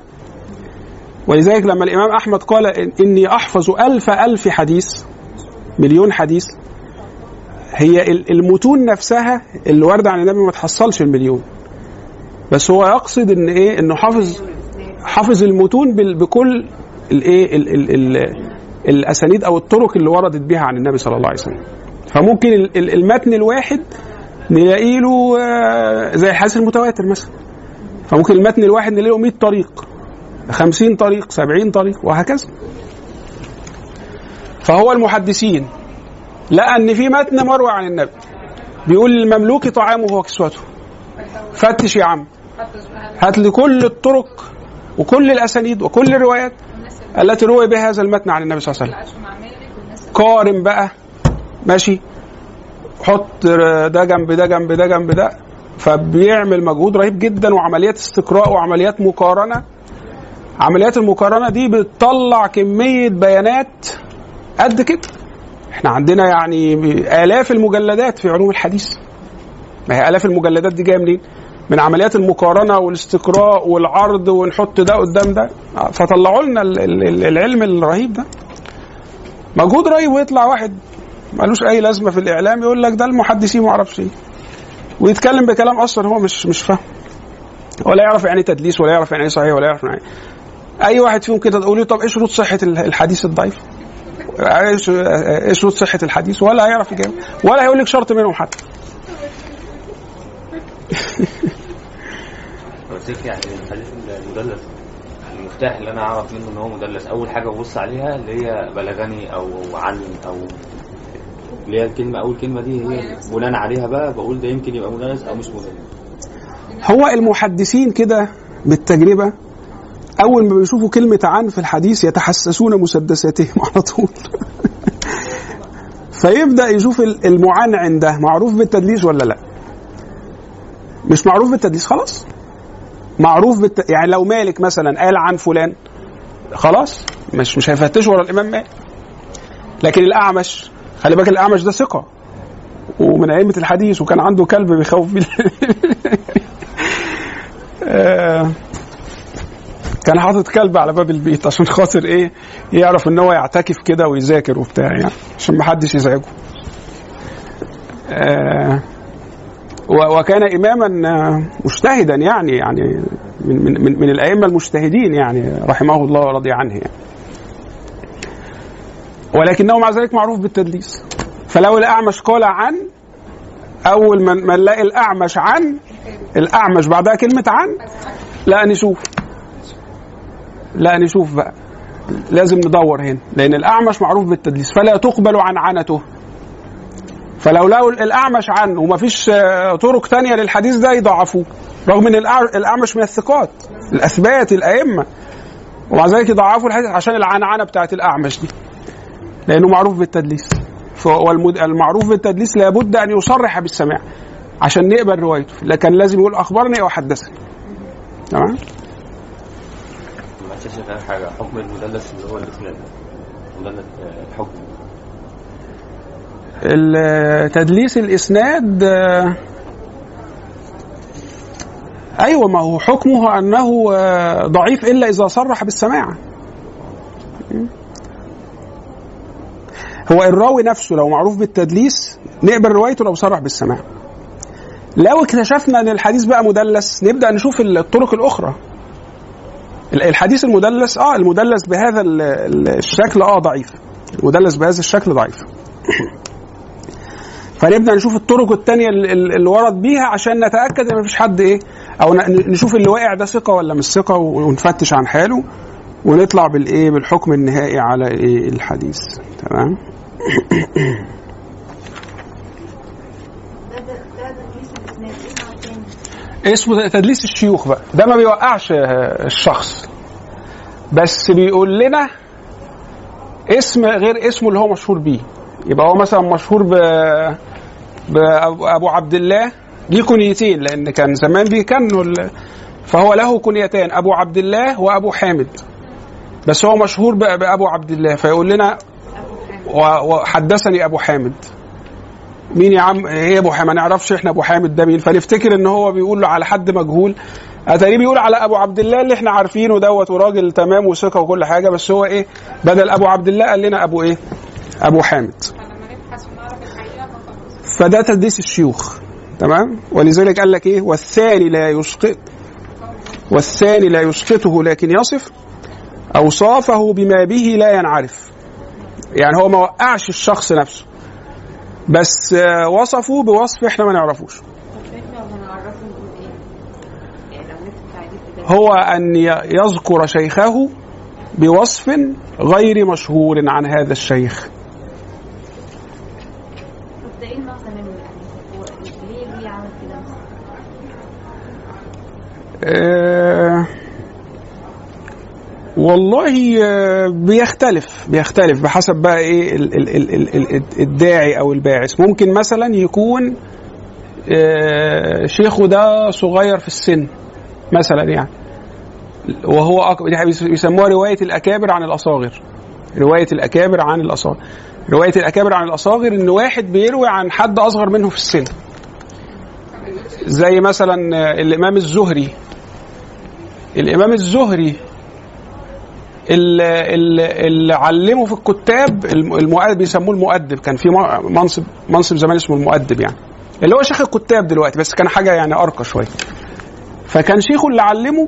ولذلك لما الإمام أحمد قال إني أحفظ ألف ألف حديث مليون حديث هي ال- المتون نفسها اللي وارده عن النبي ما تحصلش المليون. بس هو يقصد إن إيه؟ إنه حافظ حافظ المتون بكل الايه ال- ال- ال- الاسانيد أو الطرق اللي وردت بها عن النبي صلى الله عليه وسلم. فممكن ال- ال- المتن الواحد نلاقي له آه، زي الحديث المتواتر مثلا. فممكن المتن الواحد نلاقي له 100 طريق 50 طريق 70 طريق وهكذا. فهو المحدثين. لقى إن في متن مروي عن النبي. بيقول للمملوك طعامه وكسوته. فتش يا عم. هات لي كل الطرق وكل الأسانيد وكل الروايات. التي روي بها هذا المتن عن النبي صلى الله عليه وسلم. قارن بقى. ماشي. حط ده جنب ده جنب ده جنب ده. فبيعمل مجهود رهيب جدا وعمليات استقراء وعمليات مقارنة. عمليات المقارنة دي بتطلع كمية بيانات قد كده. إحنا عندنا يعني آلاف المجلدات في علوم الحديث. ما هي آلاف المجلدات دي جاية منين؟ من عمليات المقارنة والاستقراء والعرض ونحط ده قدام ده. فطلعوا لنا ال- ال- العلم الرهيب ده. مجهود رهيب ويطلع واحد ملوش أي لازمة في الإعلام يقول لك ده المحدثين ما أعرفش إيه. ويتكلم بكلام أصلا هو مش مش فاهم. ولا يعرف يعني إيه تدليس ولا يعرف يعني إيه صحيح ولا يعرف يعني إيه. أي واحد فيهم كده تقول له طب إيه شروط صحة الحديث الضعيف؟ إيش إيه شروط صحة الحديث؟ ولا هيعرف يجاوب. ولا هيقول لك شرط منهم حتى. <laughs> هيك يعني الحديث المدلس. المفتاح اللي أنا أعرف منه إن هو مدلس. أول حاجة ببص عليها اللي هي بلغني أو عن أو اللي هي الكلمة. أول كلمة دي هي بناء عليها بقى. بقول ده يمكن يبقى مدلس أو مش مدلس. هو المحدثين كده بالتجربة أول ما بيشوفوا كلمة عن في الحديث يتحسسون مسدساتهم على طول. <laughs> فيبدأ يشوف ال- المعنعن ده معروف بالتدليس ولا لا؟ مش معروف بالتدليس؟ خلاص. معروف بالت... يعني لو مالك مثلا قال عن فلان خلاص مش مش هيفتشوا ورا الإمام مالك. لكن الأعمش خلي بالك الأعمش ده ثقة. ومن أئمة الحديث وكان عنده كلب بيخوف بيه. <laughs> آه، كان حاطط كلب على باب البيت عشان خاطر إيه؟ يعرف إن هو يعتكف كده ويذاكر وبتاع يعني عشان ما حدش يزعجه. آه، وكان إماما آه، مجتهدا يعني يعني من من من, من الأئمة المجتهدين يعني رحمه الله ورضي عنه يعني. ولكنه مع ذلك معروف بالتدليس. فلو الأعمش قال عن اول ما ما نلاقي الأعمش عن الأعمش بعدها كلمة عن لا نشوف لا نشوف بقى. لازم ندور هنا. لأن الأعمش معروف بالتدليس. فلا تقبل عنعنته فلو لقوا الأعمش عنه ومفيش آه، طرق تانية للحديث ده يضعفوه رغم إن الأع- الأعمش من الثقات الأثبات الأئمة. ومع ذلك يضعفوا الحديث عشان العنعنة بتاعت الأعمش دي. لأنه معروف بالتدليس. والمعروف بالتدليس لابد أن يصرح بالسماع عشان نقبل روايته. لكن لازم يقول أخبرني أو حدثني. تمام؟ حاجة. حكم المدلس اللي هو الاسلام مدلس تدليس الإسناد آه، أيوه ما هو حكمه أنه آه، ضعيف إلا إذا صرح بالسماع. هو الراوي نفسه لو معروف بالتدليس نقبل روايته لو صرح بالسماع. لو اكتشفنا إن الحديث بقى مدلس نبدأ نشوف الطرق الأخرى. ال- الحديث المدلس آه المدلس بهذا ال- ال- الشكل آه ضعيف. المدلس بهذا الشكل ضعيف. فنبدأ نشوف الطرق التانية اللي ورد بيها عشان نتأكد إن مفيش حد إيه أو نشوف اللي واقع ده ثقة ولا مش ثقة ونفتش عن حاله ونطلع بالإيه بالحكم النهائي على إيه الحديث. تمام؟ تاني؟ اسمه تدليس الشيوخ بقى. ده ما بيوقعش الشخص. بس بيقول لنا اسم غير اسمه اللي هو مشهور بيه. يبقى هو مثلا مشهور ب بأبو عبد الله ليه كنيتين لأن كان زمان بيكنوا ال- فهو له كنيتان أبو عبد الله وأبو حامد. بس هو مشهور ب- بأبو عبد الله فيقول لنا وحدثني أبو حامد. مين يا عم؟ إيه أبو حامد؟ ما نعرفش إحنا أبو حامد ده مين. فنفتكر إن هو بيقول له على حد مجهول. أتاريه بيقول على أبو عبد الله اللي إحنا عارفينه دوت وراجل تمام وثقة وكل حاجة بس هو إيه؟ بدل أبو عبد الله قال لنا أبو إيه؟ أبو حامد. فده تدليس الشيوخ تمام؟ ولذلك قال لك إيه؟ والثاني لا يسقط والثاني لا يسقطه لكن يصف أوصافه بما به لا ينعرف. يعني هو ما وقعش الشخص نفسه بس وصفه بوصف إحنا ما نعرفوش. هو ي- يذكر شيخه بوصف غير مشهور عن هذا الشيخ طب ده إيه المغزى منه يعني؟ هو ليه ليه عمل كده مثلا؟ آه، والله آه، بيختلف بيختلف بحسب بقى إيه ال- ال- ال- ال- ال- الداعي أو الباعث. ممكن مثلا يكون آه، شيخه ده صغير في السن مثلا يعني وهو بيس- بيسموها رواية الأكابر عن الأصاغر. رواية الأكابر عن الأصاغر. رواية الأكابر عن الأصاغر إن واحد بيروي عن حد أصغر منه في السن. زي مثلا الإمام الزهري. الإمام الزهري اللي, اللي علمه في الكتاب الم- المؤدب بيسموه المؤدب. كان في منصب منصب زمان اسمه المؤدب يعني. اللي هو شيخ الكتاب دلوقتي بس كان حاجة يعني أرقى شوية. فكان شيخه اللي علمه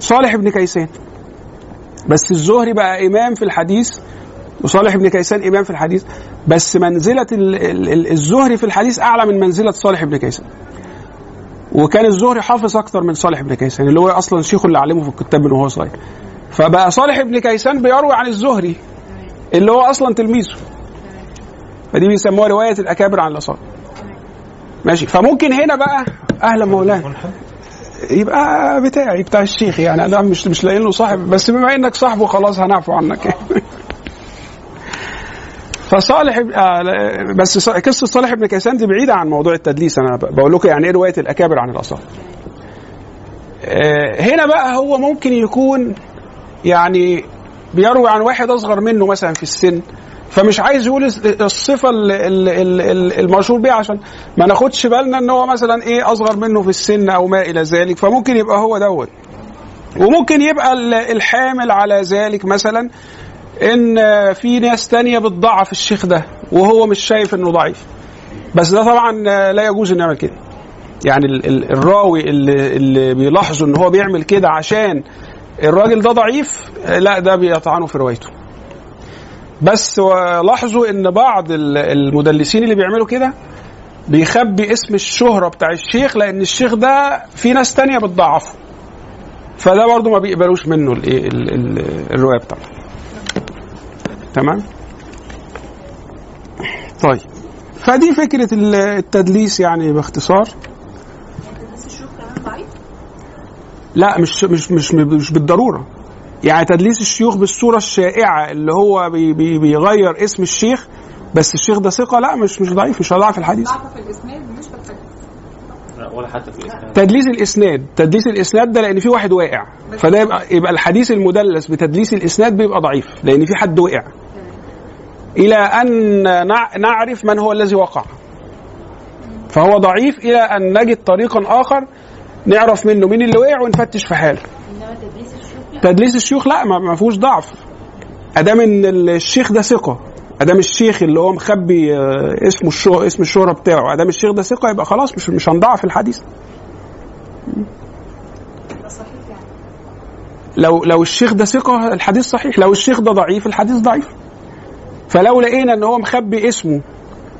صالح بن كيسان. بس الزهري بقى إمام في الحديث وصالح بن كيسان إمام في الحديث. بس منزلة ال- ال- ال- الزهري في الحديث أعلى من منزلة صالح بن كيسان. وكان الزهري حافظ أكتر من صالح بن كيسان اللي هو أصلا شيخه اللي علمه في الكتاب من وهو صغير. فبقى صالح بن كيسان بيروي عن الزهري اللي هو أصلا تلميذه. فدي بيسموها رواية الأكابر عن الاصابع ماشي. فممكن هنا بقى أهلا مولانا. يبقى بتاعي بتاع الشيخ يعني. أنا مش مش لاقي له صاحب بس بما إنك صاحبه خلاص هنعفو عنك. <laughs> فصالح آه بس قصة صالح بن كيسان دي بعيدة عن موضوع التدليس. أنا بقول لكم يعني إيه رواية الأكابر عن الاصابع آه، هنا بقى هو ممكن يكون يعني بيروي عن واحد أصغر منه مثلا في السن فمش عايز يقول الصفة ال- ال- ال- ال- المشهور بيها عشان ما ناخدش بالنا إن هو مثلا إيه أصغر منه في السن أو ما إلى ذلك فممكن يبقى هو دوت. وممكن يبقى ال- الحامل على ذلك مثلا إن في ناس تانية بتضعف الشيخ ده وهو مش شايف إنه ضعيف. بس ده طبعا لا يجوز إنه يعمل كده. يعني ال- ال- الراوي اللي, اللي بيلاحظوا إن هو بيعمل كده عشان الراجل ده ضعيف لا ده بيطعنوا في روايته. بس لاحظوا إن بعض ال- المدلسين اللي بيعملوا كده بيخبي اسم الشهرة بتاع الشيخ لأن الشيخ ده في ناس تانية بتضعفه. فده برضو ما بيقبلوش منه الرواية بتاعته. تمام؟ طيب. فدي فكرة ال- التدليس يعني باختصار. ضعيف لا مش مش مش مش بالضرورة. يعني تدليس الشيوخ بالصورة الشائعة اللي هو بي بي بيغير اسم الشيخ بس الشيخ ده ثقة؟ لا مش مش ضعيف مش هيضعف الحديث. ضعف في الإسناد مش ولا حتى في الاسلام تدليس الإسناد. تدليس الإسناد ده لأن في واحد واقع. فده يبقى يبقى الحديث المدلس بتدليس الإسناد بيبقى ضعيف لأن في حد وقع. إلى أن نع- نعرف من هو الذي وقع. فهو ضعيف إلى أن نجد طريقا آخر نعرف منه مين اللي وقع ونفتش في حاله. تدليس الشيوخ لا ما ما فيهوش ضعف. أدام إن الشيخ ده ثقة. ادام الشيخ اللي هو مخبي آه، اسمه الشو اسم الشهره بتاعه. ادام الشيخ ده ثقة يبقى خلاص مش مش هنضعف الحديث. لو لو الشيخ ده ثقة الحديث صحيح. لو الشيخ ده ضعيف الحديث ضعيف. فلو لقينا إن هو مخبي اسمه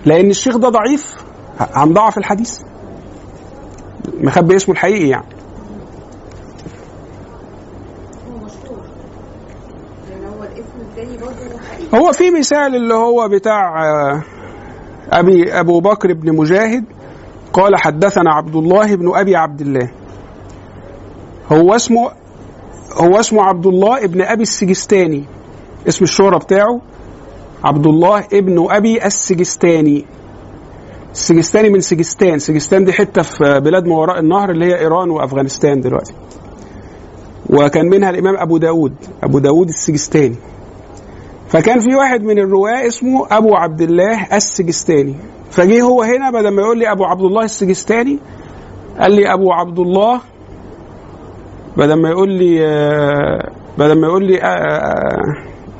لأن الشيخ ده ضعيف هنضعف الحديث. مخبي اسمه الحقيقي يعني هو مشهور يعني هو الاسم التاني برضه حقيقي هو في مثال اللي هو بتاع آه، أبي أبو بكر بن مجاهد قال حدثنا عبد الله بن أبي عبد الله. هو اسمه هو اسمه عبد الله ابن أبي السجستاني. اسم الشهرة بتاعه عبد الله ابن أبي السجستاني. السجستاني من سجستان. سجستان دي حتة في بلاد ما وراء النهر اللي هي إيران وأفغانستان دلوقتي. وكان منها الإمام أبو داود أبو داود السجستاني. فكان في واحد من الرواة اسمه أبو عبد الله السجستاني. فجه هو هنا بدل ما يقول لي أبو عبد الله السجستاني قال لي أبو عبد الله بدل ما يقول لي آه، بدل ما يقول لي آه،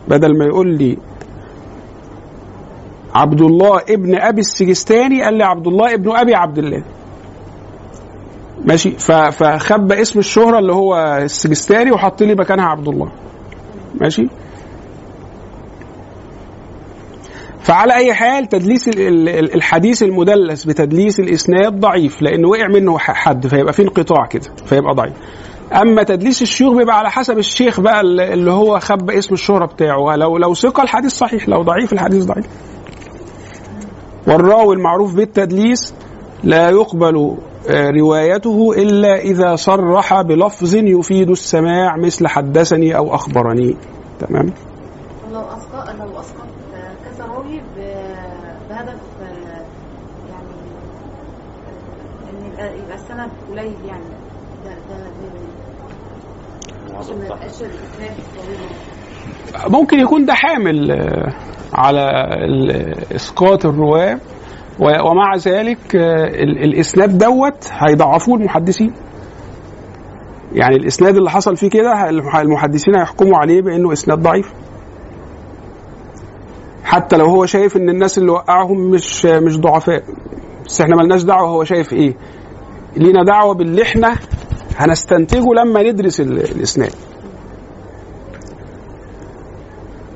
بدل ما يقول لي عبد الله ابن أبي السجستاني قال لي عبد الله ابن أبي عبد الله. ماشي؟ فخبى اسم الشهرة اللي هو السجستاني وحط لي مكانها عبد الله. ماشي؟ فعلى أي حال تدليس ال- ال- ال- الحديث المدلس بتدليس الإسناد ضعيف لأنه وقع منه حد فيبقى في انقطاع كده فيبقى ضعيف. أما تدليس الشيوخ بيبقى على حسب الشيخ بقى ال- اللي هو خب اسم الشهرة بتاعه. لو لو ثقه الحديث صحيح لو ضعيف الحديث ضعيف. والراوي المعروف بالتدليس لا يقبل آه، روايته إلا إذا صرح بلفظ يفيد السماع مثل حدثني أو أخبرني. تمام؟ لو اسقط لو اسقط كذا راوي ب- بهدف آه، يعني آه، ان يبقى يبقى السند قليل يعني ده ده ده- عشان ما يبقاش الاسناد طويل ممكن يكون ده حامل آه، على إسقاط الرواة. ومع ذلك آه، ال- الإسناد دوت هيضعفوه المحدثين. يعني الإسناد اللي حصل فيه كده المح- المحدثين هيحكموا عليه بإنه إسناد ضعيف. حتى لو هو شايف إن الناس اللي وقعهم مش مش ضعفاء. بس إحنا ملناش دعوة هو شايف إيه. لينا دعوة باللي إحنا هنستنتجه لما ندرس ال- الإسناد.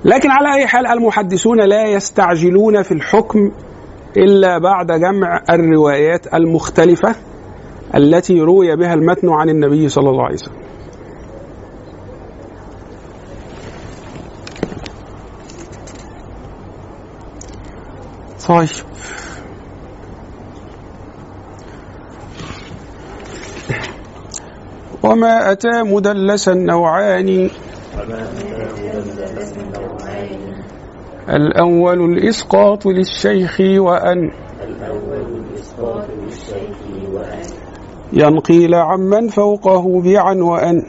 لكن على أي حال المحدثون لا يستعجلون في الحكم إلا بعد جمع الروايات المختلفة التي روي بها المتن عن النبي صلى الله عليه وسلم. طيب. وما أتى مدلسا نوعان الأول الإسقاط للشيخ وأن ينقيل عمن فوقه بعن وأن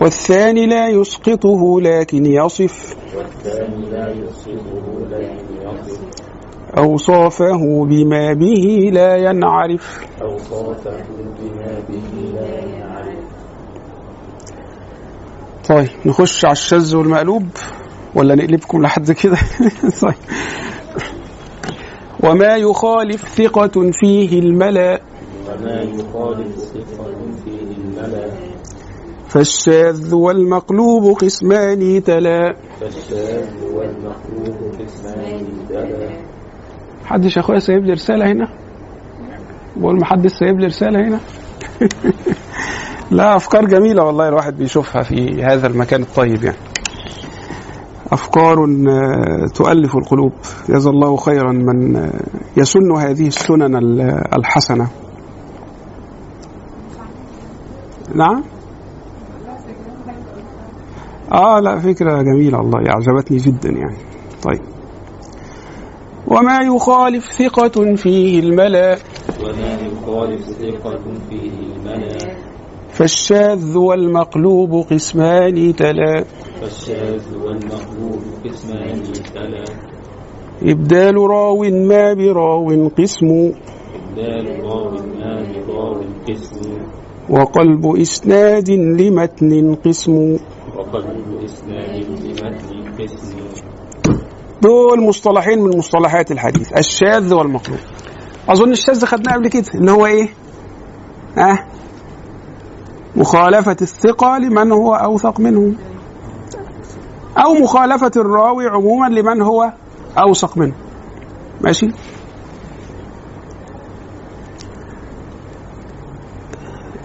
والثاني لا يسقطه لكن يصف أوصافه بما به لا ينعرف طيب نخش على الشذ والمقلوب ولا نقلبكم لحد كده؟ <laughs> طيب. وما يخالف ثقة فيه الملأ. فالشاذ والمقلوب قسمان تلا. حدش يا اخويا سايب لي رسالة هنا؟ بقول محدش سايب لي رسالة هنا؟ <laughs> لا أفكار جميلة والله الواحد بيشوفها في هذا المكان الطيب يعني. أفكار آه، تؤلف القلوب. جزا الله خيرا من آه، يسن هذه السنن ال- الحسنة. نعم؟ آه لا فكرة جميلة والله أعجبتني جدا يعني. طيب. وما يخالف ثقة فيه الملأ. وما يخالف ثقة فيه الملأ. فالشاذ والمقلوب قسمان تلا. فالشاذ والمقلوب قسمان تلا. إبدال راو ما براو قسم. إبدال راو ما براو قسم. وقلب إسناد لمتن قسم. وقلب إسناد لمتن قسم. دول مصطلحين من مصطلحات الحديث الشاذ والمقلوب. أظن الشاذ خدناه قبل كده اللي هو إيه؟ أه مخالفة الثقة لمن هو أوثق منه أو مخالفة الراوي عموما لمن هو أوثق منه ماشي؟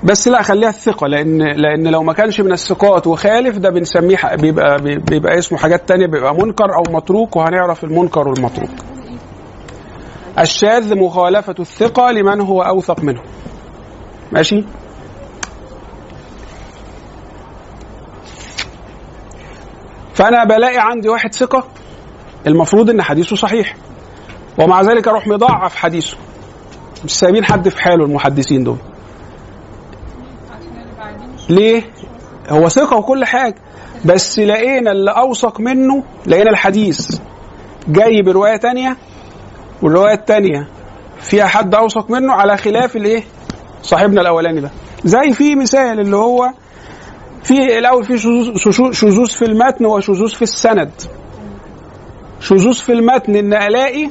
بس لا خليها الثقة لأن لأن لو ما كانش من الثقات وخالف ده بنسميه بيبقى بيبقى اسمه حاجات تانية بيبقى منكر أو متروك وهنعرف المنكر والمتروك. الشاذ مخالفة الثقة لمن هو أوثق منه. ماشي؟ فأنا بلاقي عندي واحد ثقة المفروض إن حديثه صحيح. ومع ذلك أروح مضاعف حديثه. مش سايبين حد في حاله المحدثين دول. ليه؟ هو ثقة وكل حاجة بس لقينا اللي أوثق منه لقينا الحديث جاي برواية تانية والرواية التانية فيها حد أوثق منه على خلاف الإيه؟ صاحبنا الأولاني ده زي في مثال اللي هو في الأول في شذوذ- في المتن وشذوذ في السند. شذوذ في المتن إن ألاقي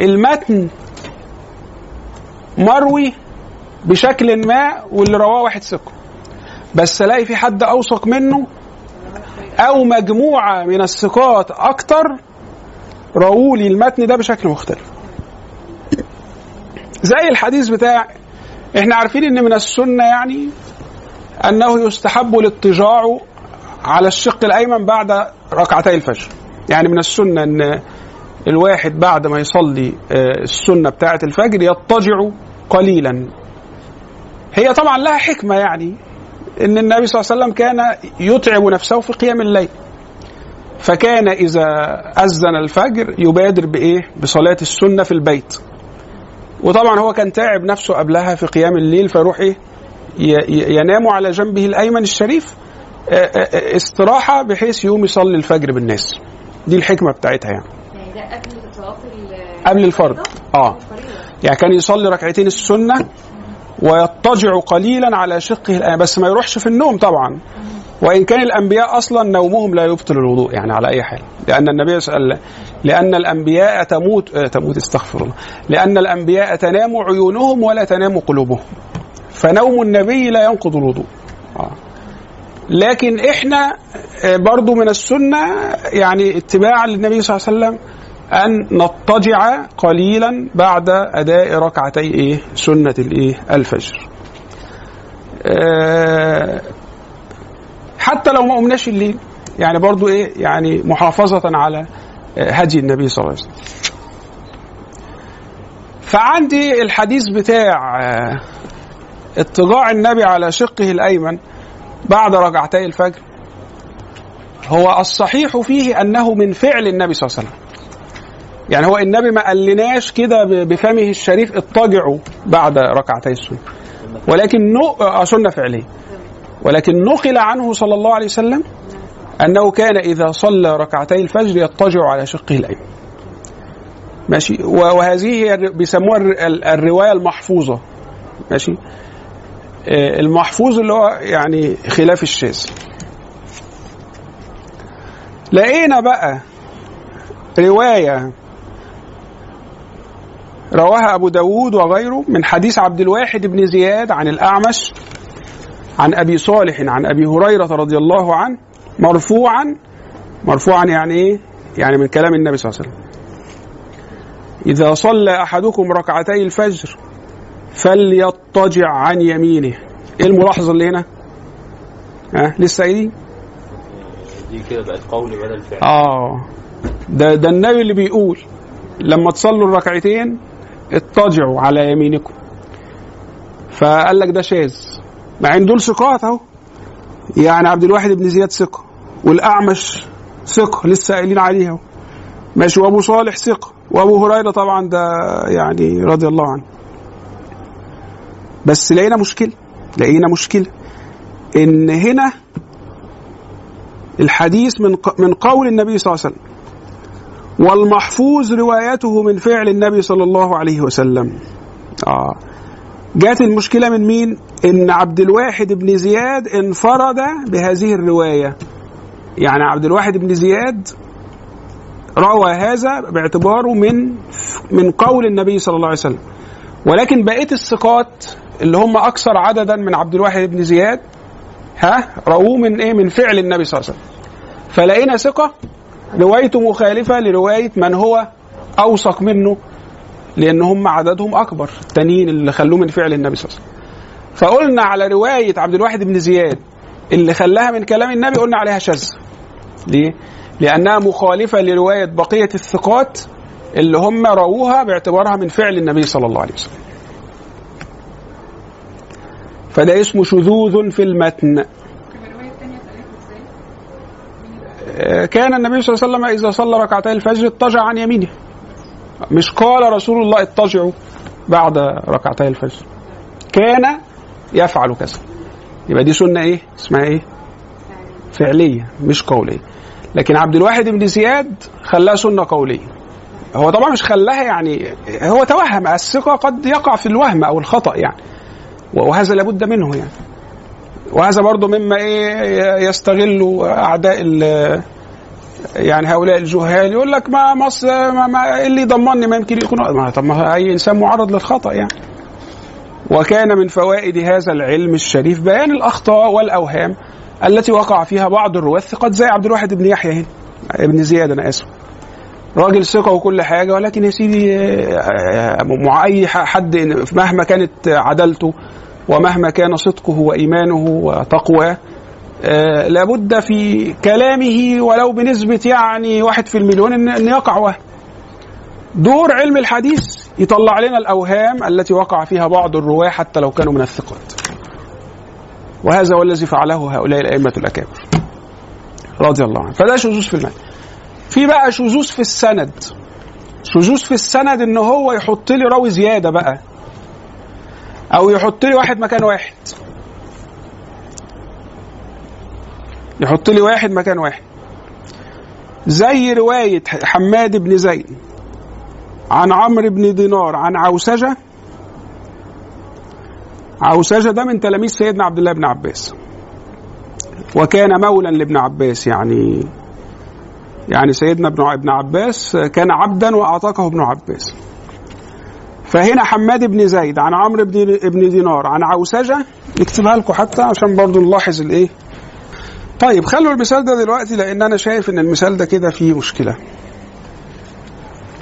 المتن مروي بشكل ما واللي رواه واحد ثقة. بس ألاقي في حد أوثق منه أو مجموعة من الثقات أكتر رووا لي المتن ده بشكل مختلف. زي الحديث بتاع إحنا عارفين إن من السنة يعني أنه يستحب الاضطجاع على الشق الأيمن بعد ركعتي الفجر. يعني من السنة أن الواحد بعد ما يصلي آه، السنة بتاعة الفجر يضطجع قليلا. هي طبعا لها حكمة يعني إن النبي صلى الله عليه وسلم كان يتعب نفسه في قيام الليل. فكان إذا أذن الفجر يبادر بإيه؟ بصلاة السنة في البيت. وطبعا هو كان تعب نفسه قبلها في قيام الليل فيروح إيه؟ ينام على جنبه الأيمن الشريف استراحة بحيث يقوم يصلي الفجر بالناس. دي الحكمة بتاعتها يعني. يعني ده قبل قبل الفرض. آه. يعني كان يصلي ركعتين السنة ويضطجع قليلا على شقه الأيمن بس ما يروحش في النوم طبعا. وإن كان الأنبياء أصلا نومهم لا يبطل الوضوء يعني على أي حال. لأن النبي سأل لأن الأنبياء تموت آه، تموت استغفر الله. لأن الأنبياء تنام عيونهم ولا تنام قلوبهم. فنوم النبي لا ينقض الوضوء. آه. لكن إحنا آه، برضو من السنة يعني اتباعا للنبي صلى الله عليه وسلم أن نضطجع قليلا بعد أداء ركعتي إيه؟ سنة الإيه؟ الفجر. آه، حتى لو ما قمناش الليل يعني برضو إيه؟ يعني محافظة على هدي النبي صلى الله عليه وسلم. فعندي الحديث بتاع اضطجاع النبي على شقه الأيمن بعد ركعتي الفجر هو الصحيح فيه أنه من فعل النبي صلى الله عليه وسلم. يعني هو النبي ما قالناش كده بفمه الشريف اضطجعوا بعد ركعتي السنة ولكن نو... آه، سنة فعلية. ولكن نقل عنه صلى الله عليه وسلم أنه كان إذا صلى ركعتي الفجر يضطجع على شقه الأيمن. ماشي؟ وهذه هي بيسموها الر- ال- الرواية المحفوظة. ماشي؟ آه، المحفوظ اللي هو يعني خلاف الشاذ لقينا بقى رواية رواها أبو داود وغيره من حديث عبد الواحد بن زياد عن الأعمش عن أبي صالح عن أبي هريرة رضي الله عنه مرفوعا مرفوعا يعني إيه؟ يعني من كلام النبي صلى الله عليه وسلم إذا صلى أحدكم ركعتي الفجر فليضطجع عن يمينه. إيه الملاحظة اللي هنا؟ ها لسه قايلين؟ دي؟ كده بقت قول بدل فعل آه. ده ده النبي اللي بيقول لما تصلوا الركعتين اضطجعوا على يمينكم. فقال لك ده شاذ. مع إن دول ثقات أهو. يعني عبد الواحد بن زياد ثقة والأعمش ثقة لسه قايلين عليه أهو. ماشي وأبو صالح ثقة. وأبو هريرة طبعا ده يعني رضي الله عنه. بس لقينا مشكلة. لقينا مشكلة. إن هنا الحديث من من قول النبي صلى الله عليه وسلم. والمحفوظ روايته من فعل النبي صلى الله عليه وسلم. آه. جات المشكلة من مين؟ إن عبد الواحد بن زياد انفرد بهذه الرواية. يعني عبد الواحد بن زياد روى هذا باعتباره من من قول النبي صلى الله عليه وسلم. ولكن بقية الثقات اللي هم أكثر عددا من عبد الواحد بن زياد ها رووه من إيه؟ من فعل النبي صلى الله عليه وسلم. فلقينا ثقة روايته مخالفة لرواية من هو أوثق منه لأن هم عددهم أكبر التانيين اللي خلوه من فعل النبي صلى الله عليه وسلم. فقلنا على رواية عبد الواحد بن زياد اللي خلاها من كلام النبي قلنا عليها شاذ ليه؟ لأنها مخالفة لرواية بقية الثقات اللي هم رووها باعتبارها من فعل النبي صلى الله عليه وسلم. فده اسمه شذوذ في المتن؟ آه، كان النبي صلى الله عليه وسلم إذا صلى ركعتي الفجر اضطجع عن يمينه. مش قال رسول الله اضطجعوا بعد ركعتي الفجر. كان يفعل كذا. يبقى دي سنة إيه؟ اسمها إيه؟ فعلية مش قولية. لكن عبد الواحد بن زياد خلاها سنة قولية. هو طبعا مش خلاها يعني هو توهم الثقة قد يقع في الوهم أو الخطأ يعني. وهذا لابد منه يعني. وهذا برضه مما إيه يستغل أعداء يعني هؤلاء الجهال. يقول لك ما مصر ما, ما اللي يضمني ما يمكن يكون ما طب ما أي إنسان معرض للخطأ يعني. وكان من فوائد هذا العلم الشريف بيان الأخطاء والأوهام التي وقع فيها بعض الرواه الثقات زي عبد الواحد بن يحيى هنا ابن زياد أنا آسف. راجل ثقة وكل حاجة ولكن يا سيدي آه، آه، مع أي حد مهما كانت عدالته ومهما كان صدقه وإيمانه وتقواه آه، لابد في كلامه ولو بنسبة يعني واحد في المليون إن, يقع وهم دور علم الحديث يطلع لنا الأوهام التي وقع فيها بعض الرواة حتى لو كانوا من الثقات. وهذا هو الذي فعله هؤلاء الأئمة الأكابر. رضي الله عنهم. فده شذوذ في المعنى في بقى شذوذ في السند. شذوذ في السند إن هو يحط لي راوي زيادة بقى. أو يحط لي واحد مكان واحد. يحط لي واحد مكان واحد. زي رواية حماد بن زيد عن عمرو بن دينار عن عوسجة. عوسجة ده من تلاميذ سيدنا عبد الله بن عباس. وكان مولا لابن عباس يعني يعني سيدنا ابن ابن عباس كان عبدا واعتقه ابن عباس. فهنا حماد بن زيد عن عمرو بن بن دينار عن عوسجة نكتبها لكم حتى عشان برضو نلاحظ الايه. طيب خلوا المثال ده دلوقتي لأن أنا شايف إن المثال ده كده فيه مشكلة.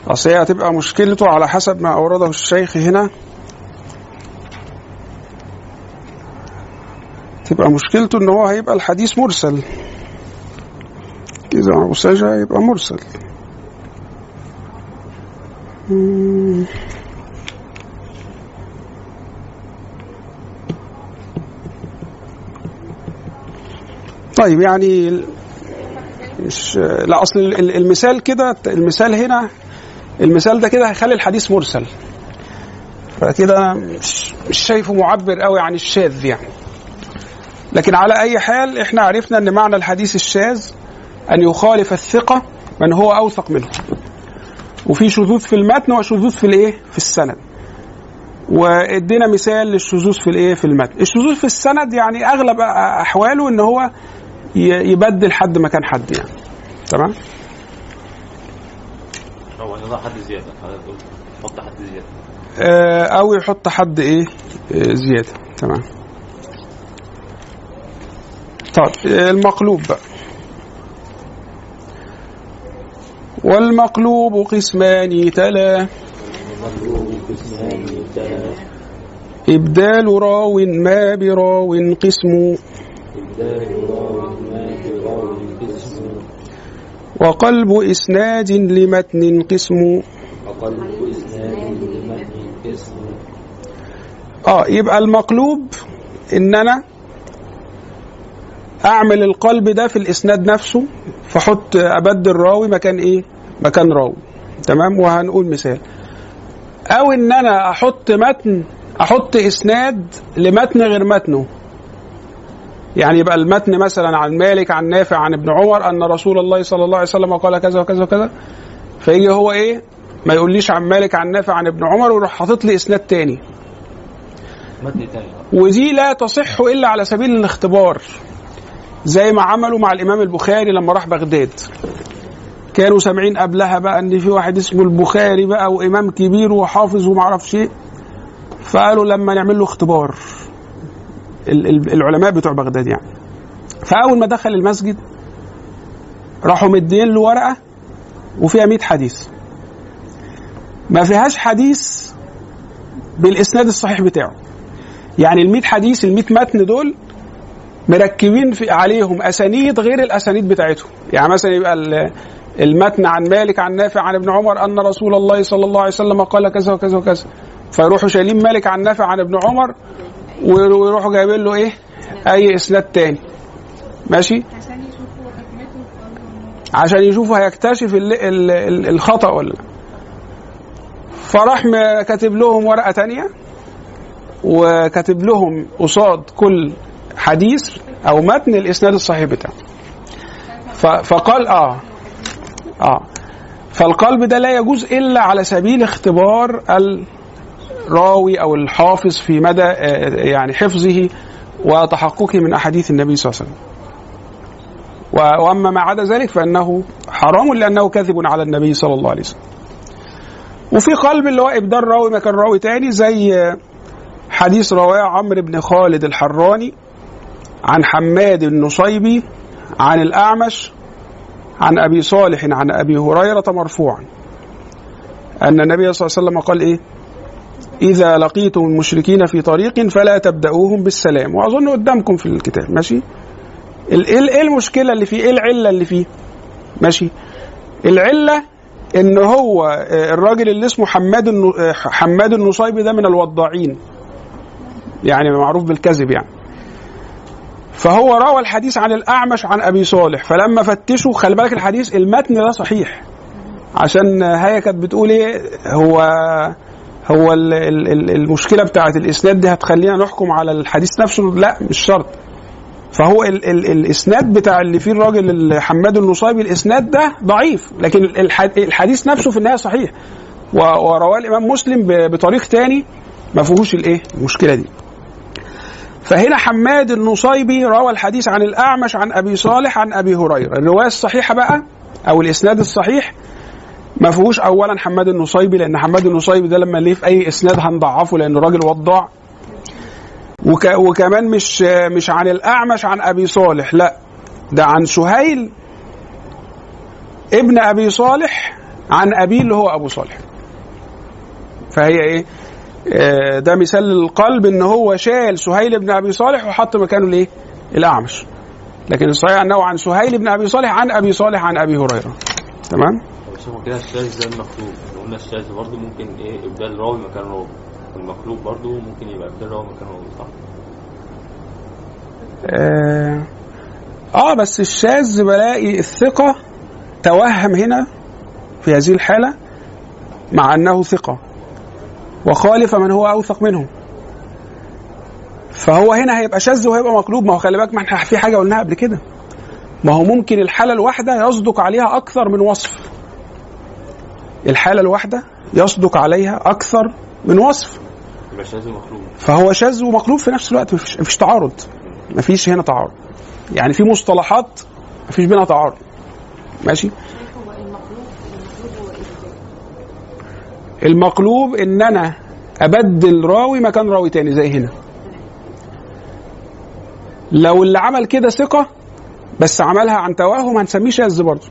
أصل هي هتبقى مشكلته على حسب ما أورده الشيخ هنا. تبقى مشكلته إن هو هيبقى الحديث مرسل. إذا عوسجة يبقى مرسل. طيب يعني مش لا أصل ال- المثال كده المثال هنا المثال ده كده هيخلي الحديث مرسل فكده مش مش شايفه معبر قوي عن الشاذ يعني لكن على أي حال إحنا عرفنا إن معنى الحديث الشاذ أن يخالف الثقة من هو أوثق منه. وفي شذوذ في المتن وشذوذ في الإيه؟ في السند. وإدينا مثال للشذوذ في الإيه؟ في المتن. الشذوذ في السند يعني أغلب أحواله إن هو يبدل حد مكان حد يعني. تمام؟ نضع حد زيادة. حط حد زيادة. آه، أو يحط حد إيه؟ آه، زيادة. تمام؟ طيب آه، المقلوب بقى. والمقلوب قسمان تلا. إبدال راو ما براو قسم. وقلب إسناد لمتن قسم. آه يبقى المقلوب إن أنا أعمل القلب ده في الإسناد نفسه فاحط أبدل راوي مكان إيه؟ مكان راوي تمام؟ وهنقول مثال. أو إن أنا أحط متن أحط إسناد لمتن غير متنه. يعني يبقى المتن مثلا عن مالك عن نافع عن ابن عمر أن رسول الله صلى الله عليه وسلم قال كذا وكذا وكذا. فيجي هو إيه؟ ما يقوليش عن مالك عن نافع عن ابن عمر ويروح حاطط لي إسناد تاني. ودي لا تصح إلا على سبيل الاختبار. زي ما عملوا مع الإمام البخاري لما راح بغداد. كانوا سامعين قبلها بقى أن في واحد اسمه البخاري بقى وإمام كبير وحافظ ومعرفش إيه. فقالوا لما نعمل له اختبار ال- ال- العلماء بتوع بغداد يعني. فأول ما دخل المسجد راحوا مدين له ورقة وفيها 100 حديث. ما فيهاش حديث بالإسناد الصحيح بتاعه. يعني ال 100 حديث ال 100 متن دول مركبين في عليهم أسانيد غير الأسانيد بتاعتهم. يعني مثلا يبقى المتن عن مالك عن نافع عن ابن عمر أن رسول الله صلى الله عليه وسلم قال كذا وكذا وكذا. فيروحوا شايلين مالك عن نافع عن ابن عمر ويروحوا جايبين له إيه؟ أي إسناد تاني. ماشي؟ عشان يشوفوا هيكتشف ال ال ال الخطأ ولا لأ. فراح كاتب لهم ورقة تانية وكاتب لهم قصاد كل حديث أو متن الإسناد الصحيح بتاعه. فقال آه آه فالقلب ده لا يجوز إلا على سبيل اختبار الراوي أو الحافظ في مدى آه، يعني حفظه وتحققه من أحاديث النبي صلى الله عليه وسلم وأما ما عدا ذلك فإنه حرام لأنه كذب على النبي صلى الله عليه وسلم. وفي قلب اللي هو ابدال راوي مكان راوي تاني زي حديث رواه عمرو بن خالد الحراني عن حماد النصيبي عن الأعمش عن أبي صالح عن أبي هريرة مرفوعا أن النبي صلى الله عليه وسلم قال إيه؟ إذا لقيتم المشركين في طريق فلا تبدأوهم بالسلام وأظن قدامكم في الكتاب ماشي؟ ال- إيه المشكلة اللي فيه؟ إيه العلة اللي فيه؟ ماشي؟ العلة إن هو آه، الراجل اللي اسمه حماد آه، حماد النصيبي ده من الوضاعين يعني معروف بالكذب يعني فهو روى الحديث عن الأعمش عن أبي صالح فلما فتشوا خلي بالك الحديث المتن ده صحيح. عشان هي كانت بتقول إيه هو هو ال- ال- ال- المشكلة بتاعت الإسناد دي هتخلينا نحكم على الحديث نفسه. لا مش شرط. فهو ال ال الإسناد بتاع اللي فيه الراجل حماد النصيبي الإسناد ده ضعيف. لكن الح- الحديث نفسه في النهاية صحيح. ورواه الإمام مسلم بطريق تاني ما فيهوش الإيه المشكلة دي. فهنا حماد النصيبي روى الحديث عن الأعمش عن أبي صالح عن أبي هريرة. الرواية الصحيحة بقى أو الإسناد الصحيح ما فيهوش اولا حماد النصيبي لأن حماد النصيبي ده لما ليه في أي إسناد هنضعفه لأنه راجل وضاع وك وكمان مش مش عن الأعمش عن أبي صالح لا ده عن سهيل ابن أبي صالح عن أبيه اللي هو أبو صالح. فهي آه، ده مثال للقلب إن هو شال سهيل بن أبي صالح وحط مكانه الايه الأعمش. لكن الصحيح أنه عن سهيل بن أبي صالح عن أبي صالح عن أبي هريرة. تمام؟ هو كده الشاذ المخلوق لو قلنا الشاذ برضه ممكن إيه؟ ابدال راوي مكان راوي. والمخلوق برضه ممكن يبقى ابدال راوي مكان راوي صح؟ آه, آه بس الشاذ بلاقي الثقة توهم هنا في هذه الحالة مع أنه ثقة. وخالف من هو أوثق منه فهو هنا هيبقى شاذ وهيبقى مقلوب. ما هو خلي بالك ما إحنا في حاجة قلناها قبل كده. ما هو ممكن الحالة الواحدة يصدق عليها أكثر من وصف. الحالة الواحدة يصدق عليها أكثر من وصف. فهو شاذ ومقلوب في نفس الوقت. مفيش, مفيش تعارض. مفيش هنا تعارض. يعني في مصطلحات مفيش بينها تعارض. ماشي هو المقلوب المقلوب هو إيه بالظبط؟ المقلوب إن أنا أبدل راوي مكان راوي تاني زي هنا. لو اللي عمل كده ثقة بس عملها عن توهم هنسميه شاذ برضه.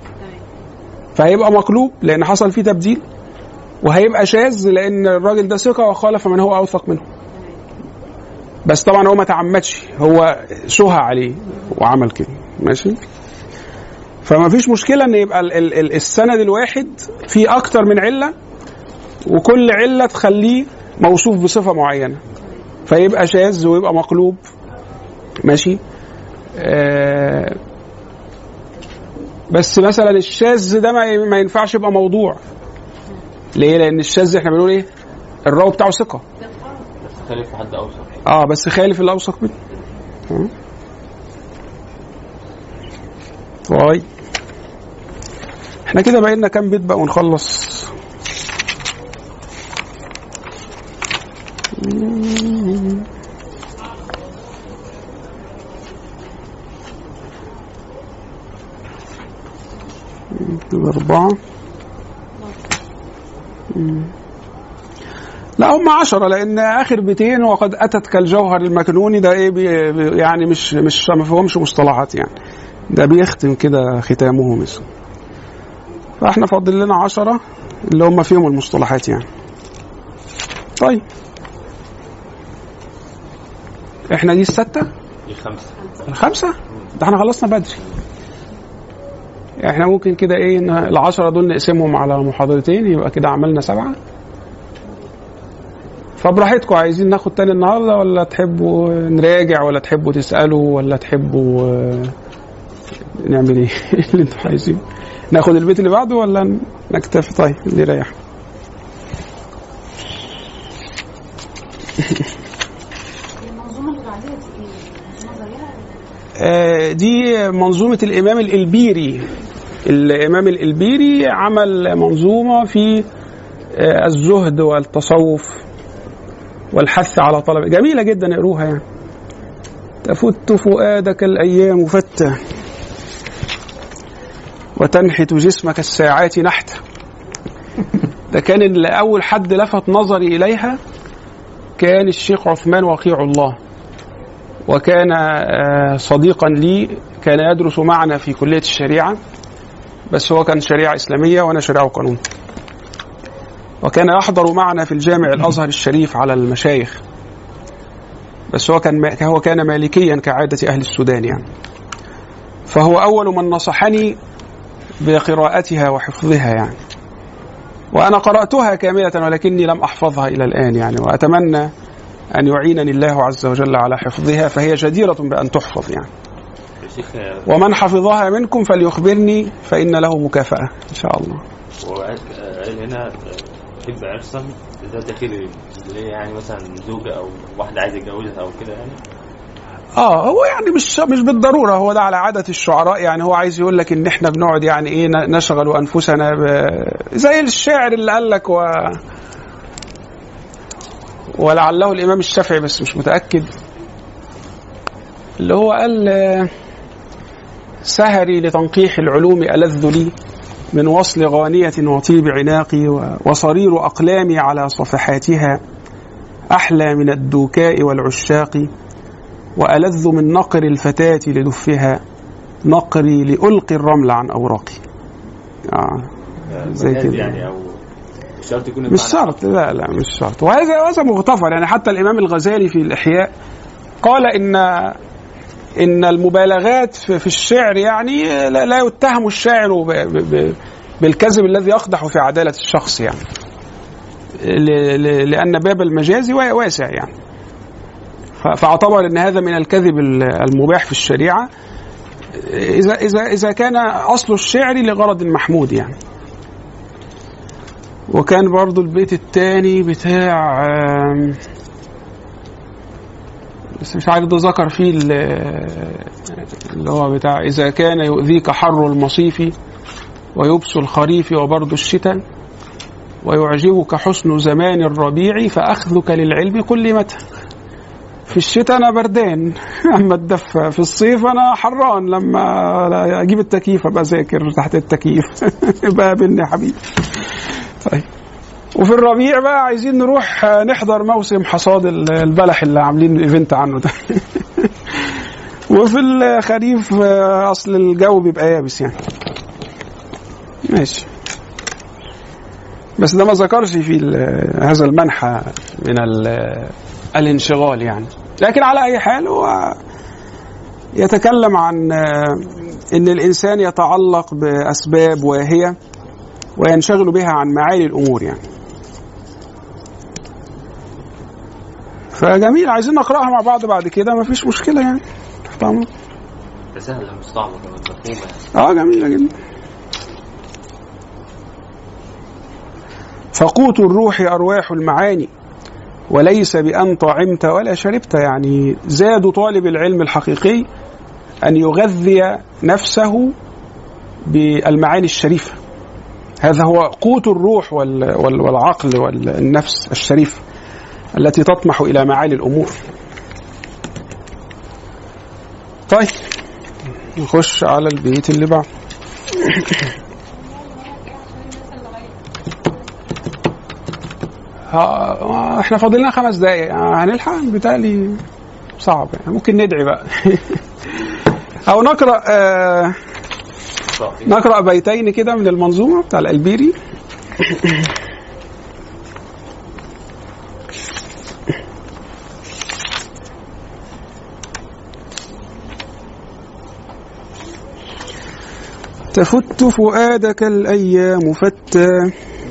فهيبقى مقلوب لأن حصل فيه تبديل وهيبقى شاذ لأن الراجل ده ثقة وخالف من هو أوثق منه. بس طبعا هو ما تعمدش هو سهى عليه وعمل كده. ماشي؟ فما فيش مشكلة إن يبقى ال- ال- ال- السند الواحد فيه أكتر من علة وكل علة تخليه موصوف بصفة معينة. فيبقى شاذ ويبقى مقلوب. ماشي؟ آه بس مثلا الشاذ ده ما ينفعش يبقى موضوع. ليه؟ لأن الشاذ إحنا بنقول إيه؟ الراوي بتاعه ثقة. بس خالف في حد اوثق آه بس خالف الاوثق منه. تمام؟ طيب. إحنا كده بقينا كام بيت بقى ونخلص؟ أربعة. لا هم عشرة لأن آخر بيتين وقد أتت كالجوهر المكنون ده إيه يعني مش مش ما فيهمش مصطلحات يعني. ده بيختم كده ختامه مثل فإحنا فاضل لنا عشرة اللي هم فيهم المصطلحات يعني. طيب. إحنا دي الستة؟ دي خمسة. الخمسة؟ ده إحنا خلصنا بدري. إحنا ممكن كده إيه العشرة دول نقسمهم على محاضرتين يبقى كده عملنا سبعة. فبراحتكم عايزين ناخد تاني النهارده ولا تحبوا نراجع ولا تحبوا تسألوا ولا تحبوا آه، نعمل إيه؟ <laughs> اللي أنتوا عايزينه؟ ناخد البيت اللي بعده ولا نكتفي؟ طيب اللي يريح <laughs> المنظومه اللي بعدها دي إيه؟ منظومه زيها آه، دي منظومة الإمام الإلبيري. الإمام الإلبيري عمل منظومة في آه، الزهد والتصوف والحث على طلب. جميلة جدا اقروها يعني. تفت فؤادك الأيام. فتى وتنحت جسمك الساعات نحتا <laughs> ده كان اللي أول حد لفت نظري إليها كان الشيخ عثمان وقيع الله. وكان آه، صديقا لي كان يدرس معنا في كلية الشريعة بس هو كان شريعة إسلامية وأنا شريعة وقانون. وكان يحضر معنا في الجامع الأزهر الشريف على المشايخ بس هو كان هو كان مالكيا كعادة أهل السودان يعني. فهو أول من نصحني بقراءتها وحفظها يعني. وأنا قرأتها كاملة ولكني لم أحفظها إلى الآن يعني. وأتمنى أن يعينني الله عز وجل على حفظها فهي جديرة بأن تحفظ يعني. ومن حفظها منكم فليخبرني فإن له مكافأة إن شاء الله. هنا تحب عرسا ده اللي هي يعني مثلا زوجة أو واحدة عايزة يتجوزها أو كده يعني. آه هو يعني مش مش بالضرورة هو ده على عادة الشعراء يعني هو عايز يقول لك إن إحنا بنقعد يعني إيه نشغل أنفسنا ب... زي الشاعر اللي قال لك و ولعله الإمام الشافعي بس مش متأكد اللي هو قال سهري لتنقيح العلوم ألذ لي من وصل غانية وطيب عناقي وصرير أقلامي على صفحاتها أحلى من الدوكاء والعشاق وألذ من نقر الفتاة لدفها نقري لألقي الرمل عن أوراقي آه. زي مجاز كده. يعني أو مش شرط يكون مش شرط لا لا مش شرط. وهذا هذا مغتفر. يعني حتى الإمام الغزالي في الإحياء قال إن إن المبالغات في الشعر يعني لا, لا يتهم الشاعر بالكذب الذي يقدح في عدالة الشخص يعني. لأن باب المجاز وا- واسع يعني. فاعتبر إن هذا من الكذب ال- المباح في الشريعة. اذا اذا إذا كان أصل الشعر لغرض محمود يعني. وكان برضو البيت الثاني بتاع بس مش عارف ده ذكر فيه ال- اللي هو بتاع إذا كان يؤذيك حر المصيف ويبس الخريف وبرد الشتاء ويعجبك حسن زمان الربيع فأخذك للعلم كل متى. في الشتاء أنا بردان <laughs> أما الدفى. في الصيف أنا حران لما أجيب التكييف أبقى أذاكر تحت التكييف. يبقى يا حبيبي طيب. وفي الربيع بقى عايزين نروح آه، نحضر موسم حصاد ال- البلح اللي عاملين الايفنت عنه ده. <laughs> وفي الخريف آه، أصل الجو بيبقى يابس يعني. ماشي. بس ده ما ذكرش في هذا المنحى من ال- الانشغال يعني. لكن على أي حال هو يتكلم عن آه، إن الإنسان يتعلق بأسباب واهيه وينشغل بها عن معالي الأمور يعني. فجميل عايزين نقرأها مع بعض بعد كده مفيش مشكلة يعني. تحت امرك ده سهله مش مفهومه يعني. آه جميله جدا فقوت الروح أرواح المعاني وليس بأن طعمت ولا شربت يعني. زاد طالب العلم الحقيقي أن يغذي نفسه بالمعاني الشريفة. هذا هو قوت الروح وال- وال- والعقل والنفس الشريفه التي تطمح إلى معالي الأمور. طيب نخش على البيت اللي بعده إحنا فاضل لنا خمس دقايق. هنلحق؟ بتالي صعب. يعني ممكن ندعي بقى. <laughs> أو نقرأ آه نقرأ بيتين كده من المنظومة بتاع الألبيري. تفت فؤادك الأيام فتى.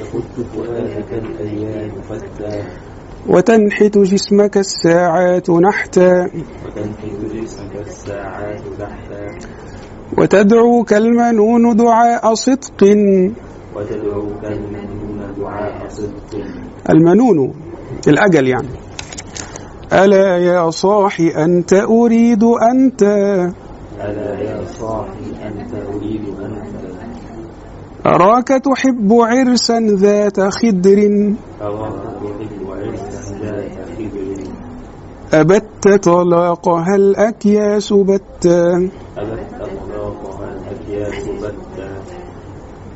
تفت فؤادك الأيام فتى. وتنحت جسمك الساعات نحتا. وتنحت جسمك الساعات تحتا وتدعوك المنون دعاء صدق. وتدعوك المؤمنون دعاء صدق. المنون الأجل يعني. ألا يا صاحي أنت أريد أنت. ألا يا صاحي أنت أريد أنت. أراك تحب عرسا ذات خدر. أراك تحب عرسا ذات خبر أبت طلاقها الأكياس بتا. أبت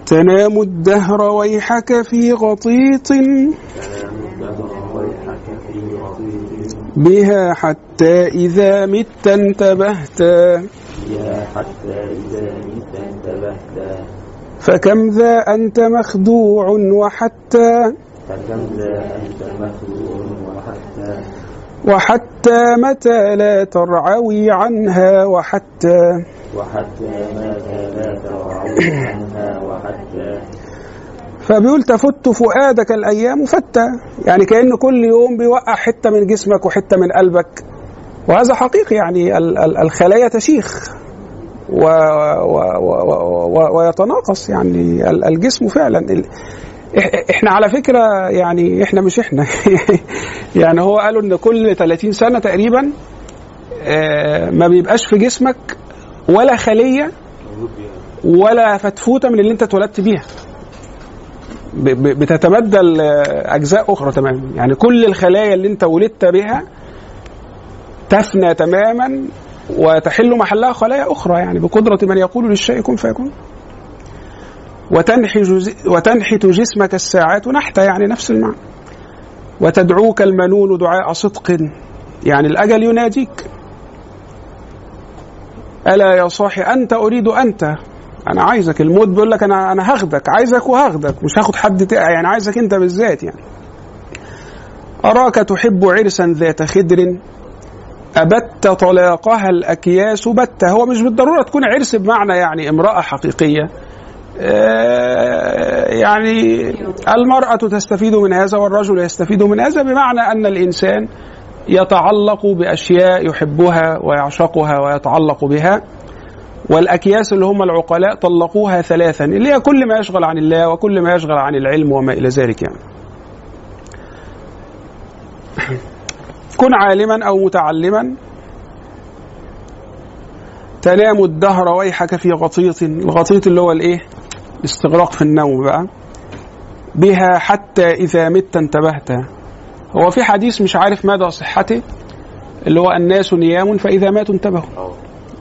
تنام الدهر ويحك في غطيط. بها حتى إذا مت انتبهت. فكم ذا أنت مخدوع وحتى. فكم ذا أنت مخلوع وحتى. وحتى متى لا ترعوي عنها وحتى وحتى متى لا ترعوي عنها وحتى فبيقول تفت فؤادك الأيام فتى يعني كأن كل يوم بيوقع حتة من جسمك وحتة من قلبك. وهذا حقيقي يعني ال- ال- الخلايا تشيخ. و و و و ويتناقص يعني ال- الجسم فعلا. إحنا على فكرة يعني إحنا مش إحنا. <laughs> يعني هو قالوا إن كل 30 سنة تقريبا آه، ما بيبقاش في جسمك ولا خلية ولا فتفوتة من اللي أنت اتولدت بيها بتتبدل آه، أجزاء أخرى تماما. يعني كل الخلايا اللي أنت ولدت بها تفنى تماما وتحل محلها خلايا أخرى يعني بقدرة من يقول للشيء كن فيكون. وتنحت جسمك الساعات نحتا يعني نفس المعنى. وتدعوك المنون دعاء صدق يعني الأجل يناديك ألا يا صاحي أنت أريد أنت. أنا عايزك الموت بيقول لك أنا أنا هاخدك عايزك وهاخدك مش هاخد حد يعني عايزك أنت بالذات يعني. أراك تحب عرسا ذات خدر؟ أبت طلاقها الأكياس بتة هو مش بالضرورة تكون عرس بمعنى يعني امرأة حقيقية. يعني المرأة تستفيد من هذا والرجل يستفيد من هذا بمعنى أن الإنسان يتعلق بأشياء يحبها ويعشقها ويتعلق بها والأكياس اللي هم العقلاء طلقوها ثلاثا اللي هي كل ما يشغل عن الله وكل ما يشغل عن العلم وما إلى ذلك يعني. <coughs> كن عالما أو متعلما تنام الدهر ويحك في غطيط الغطيط اللي هو الإيه؟ الاستغراق في النوم بقى. بها حتى إذا مت انتبهت. هو في حديث مش عارف مدى صحته اللي هو الناس نيام فإذا ماتوا انتبهوا.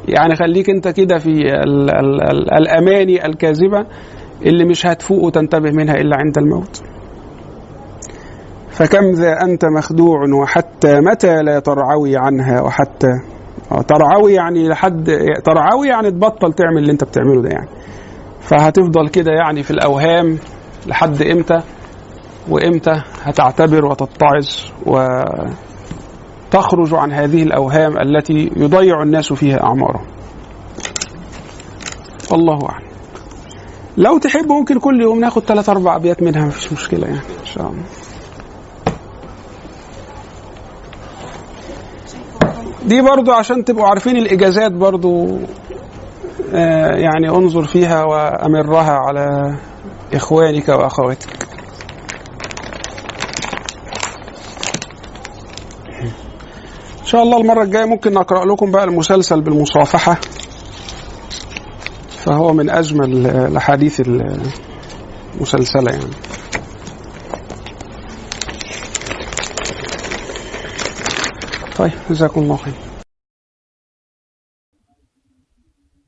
يعني خليك انت كده في ال ال ال الأماني الكاذبة اللي مش هتفوق وتنتبه منها إلا عند الموت. فكم ذا أنت مخدوع وحتى متى لا ترعوي عنها وحتى. آه، ترعوي يعني لحد ترعوي يعني تبطل تعمل اللي انت بتعمله ده يعني. فهتفضل كده يعني في الأوهام لحد إمتى؟ وإمتى هتعتبر وتتعظ وتخرج عن هذه الأوهام التي يضيع الناس فيها أعمارهم. والله أعلم. لو تحب ممكن كل يوم ناخد ثلاث أربع أبيات منها مفيش مشكلة يعني إن شاء الله. دي برضو عشان تبقوا عارفين الإجازات برضو يعني انظر فيها وأمرها على إخوانك وأخواتك. إن شاء الله المرة الجاية ممكن نقرا لكم بقى المسلسل بالمصافحة. فهو من أجمل الأحاديث المسلسلة يعني. طيب جزاكم الله خير.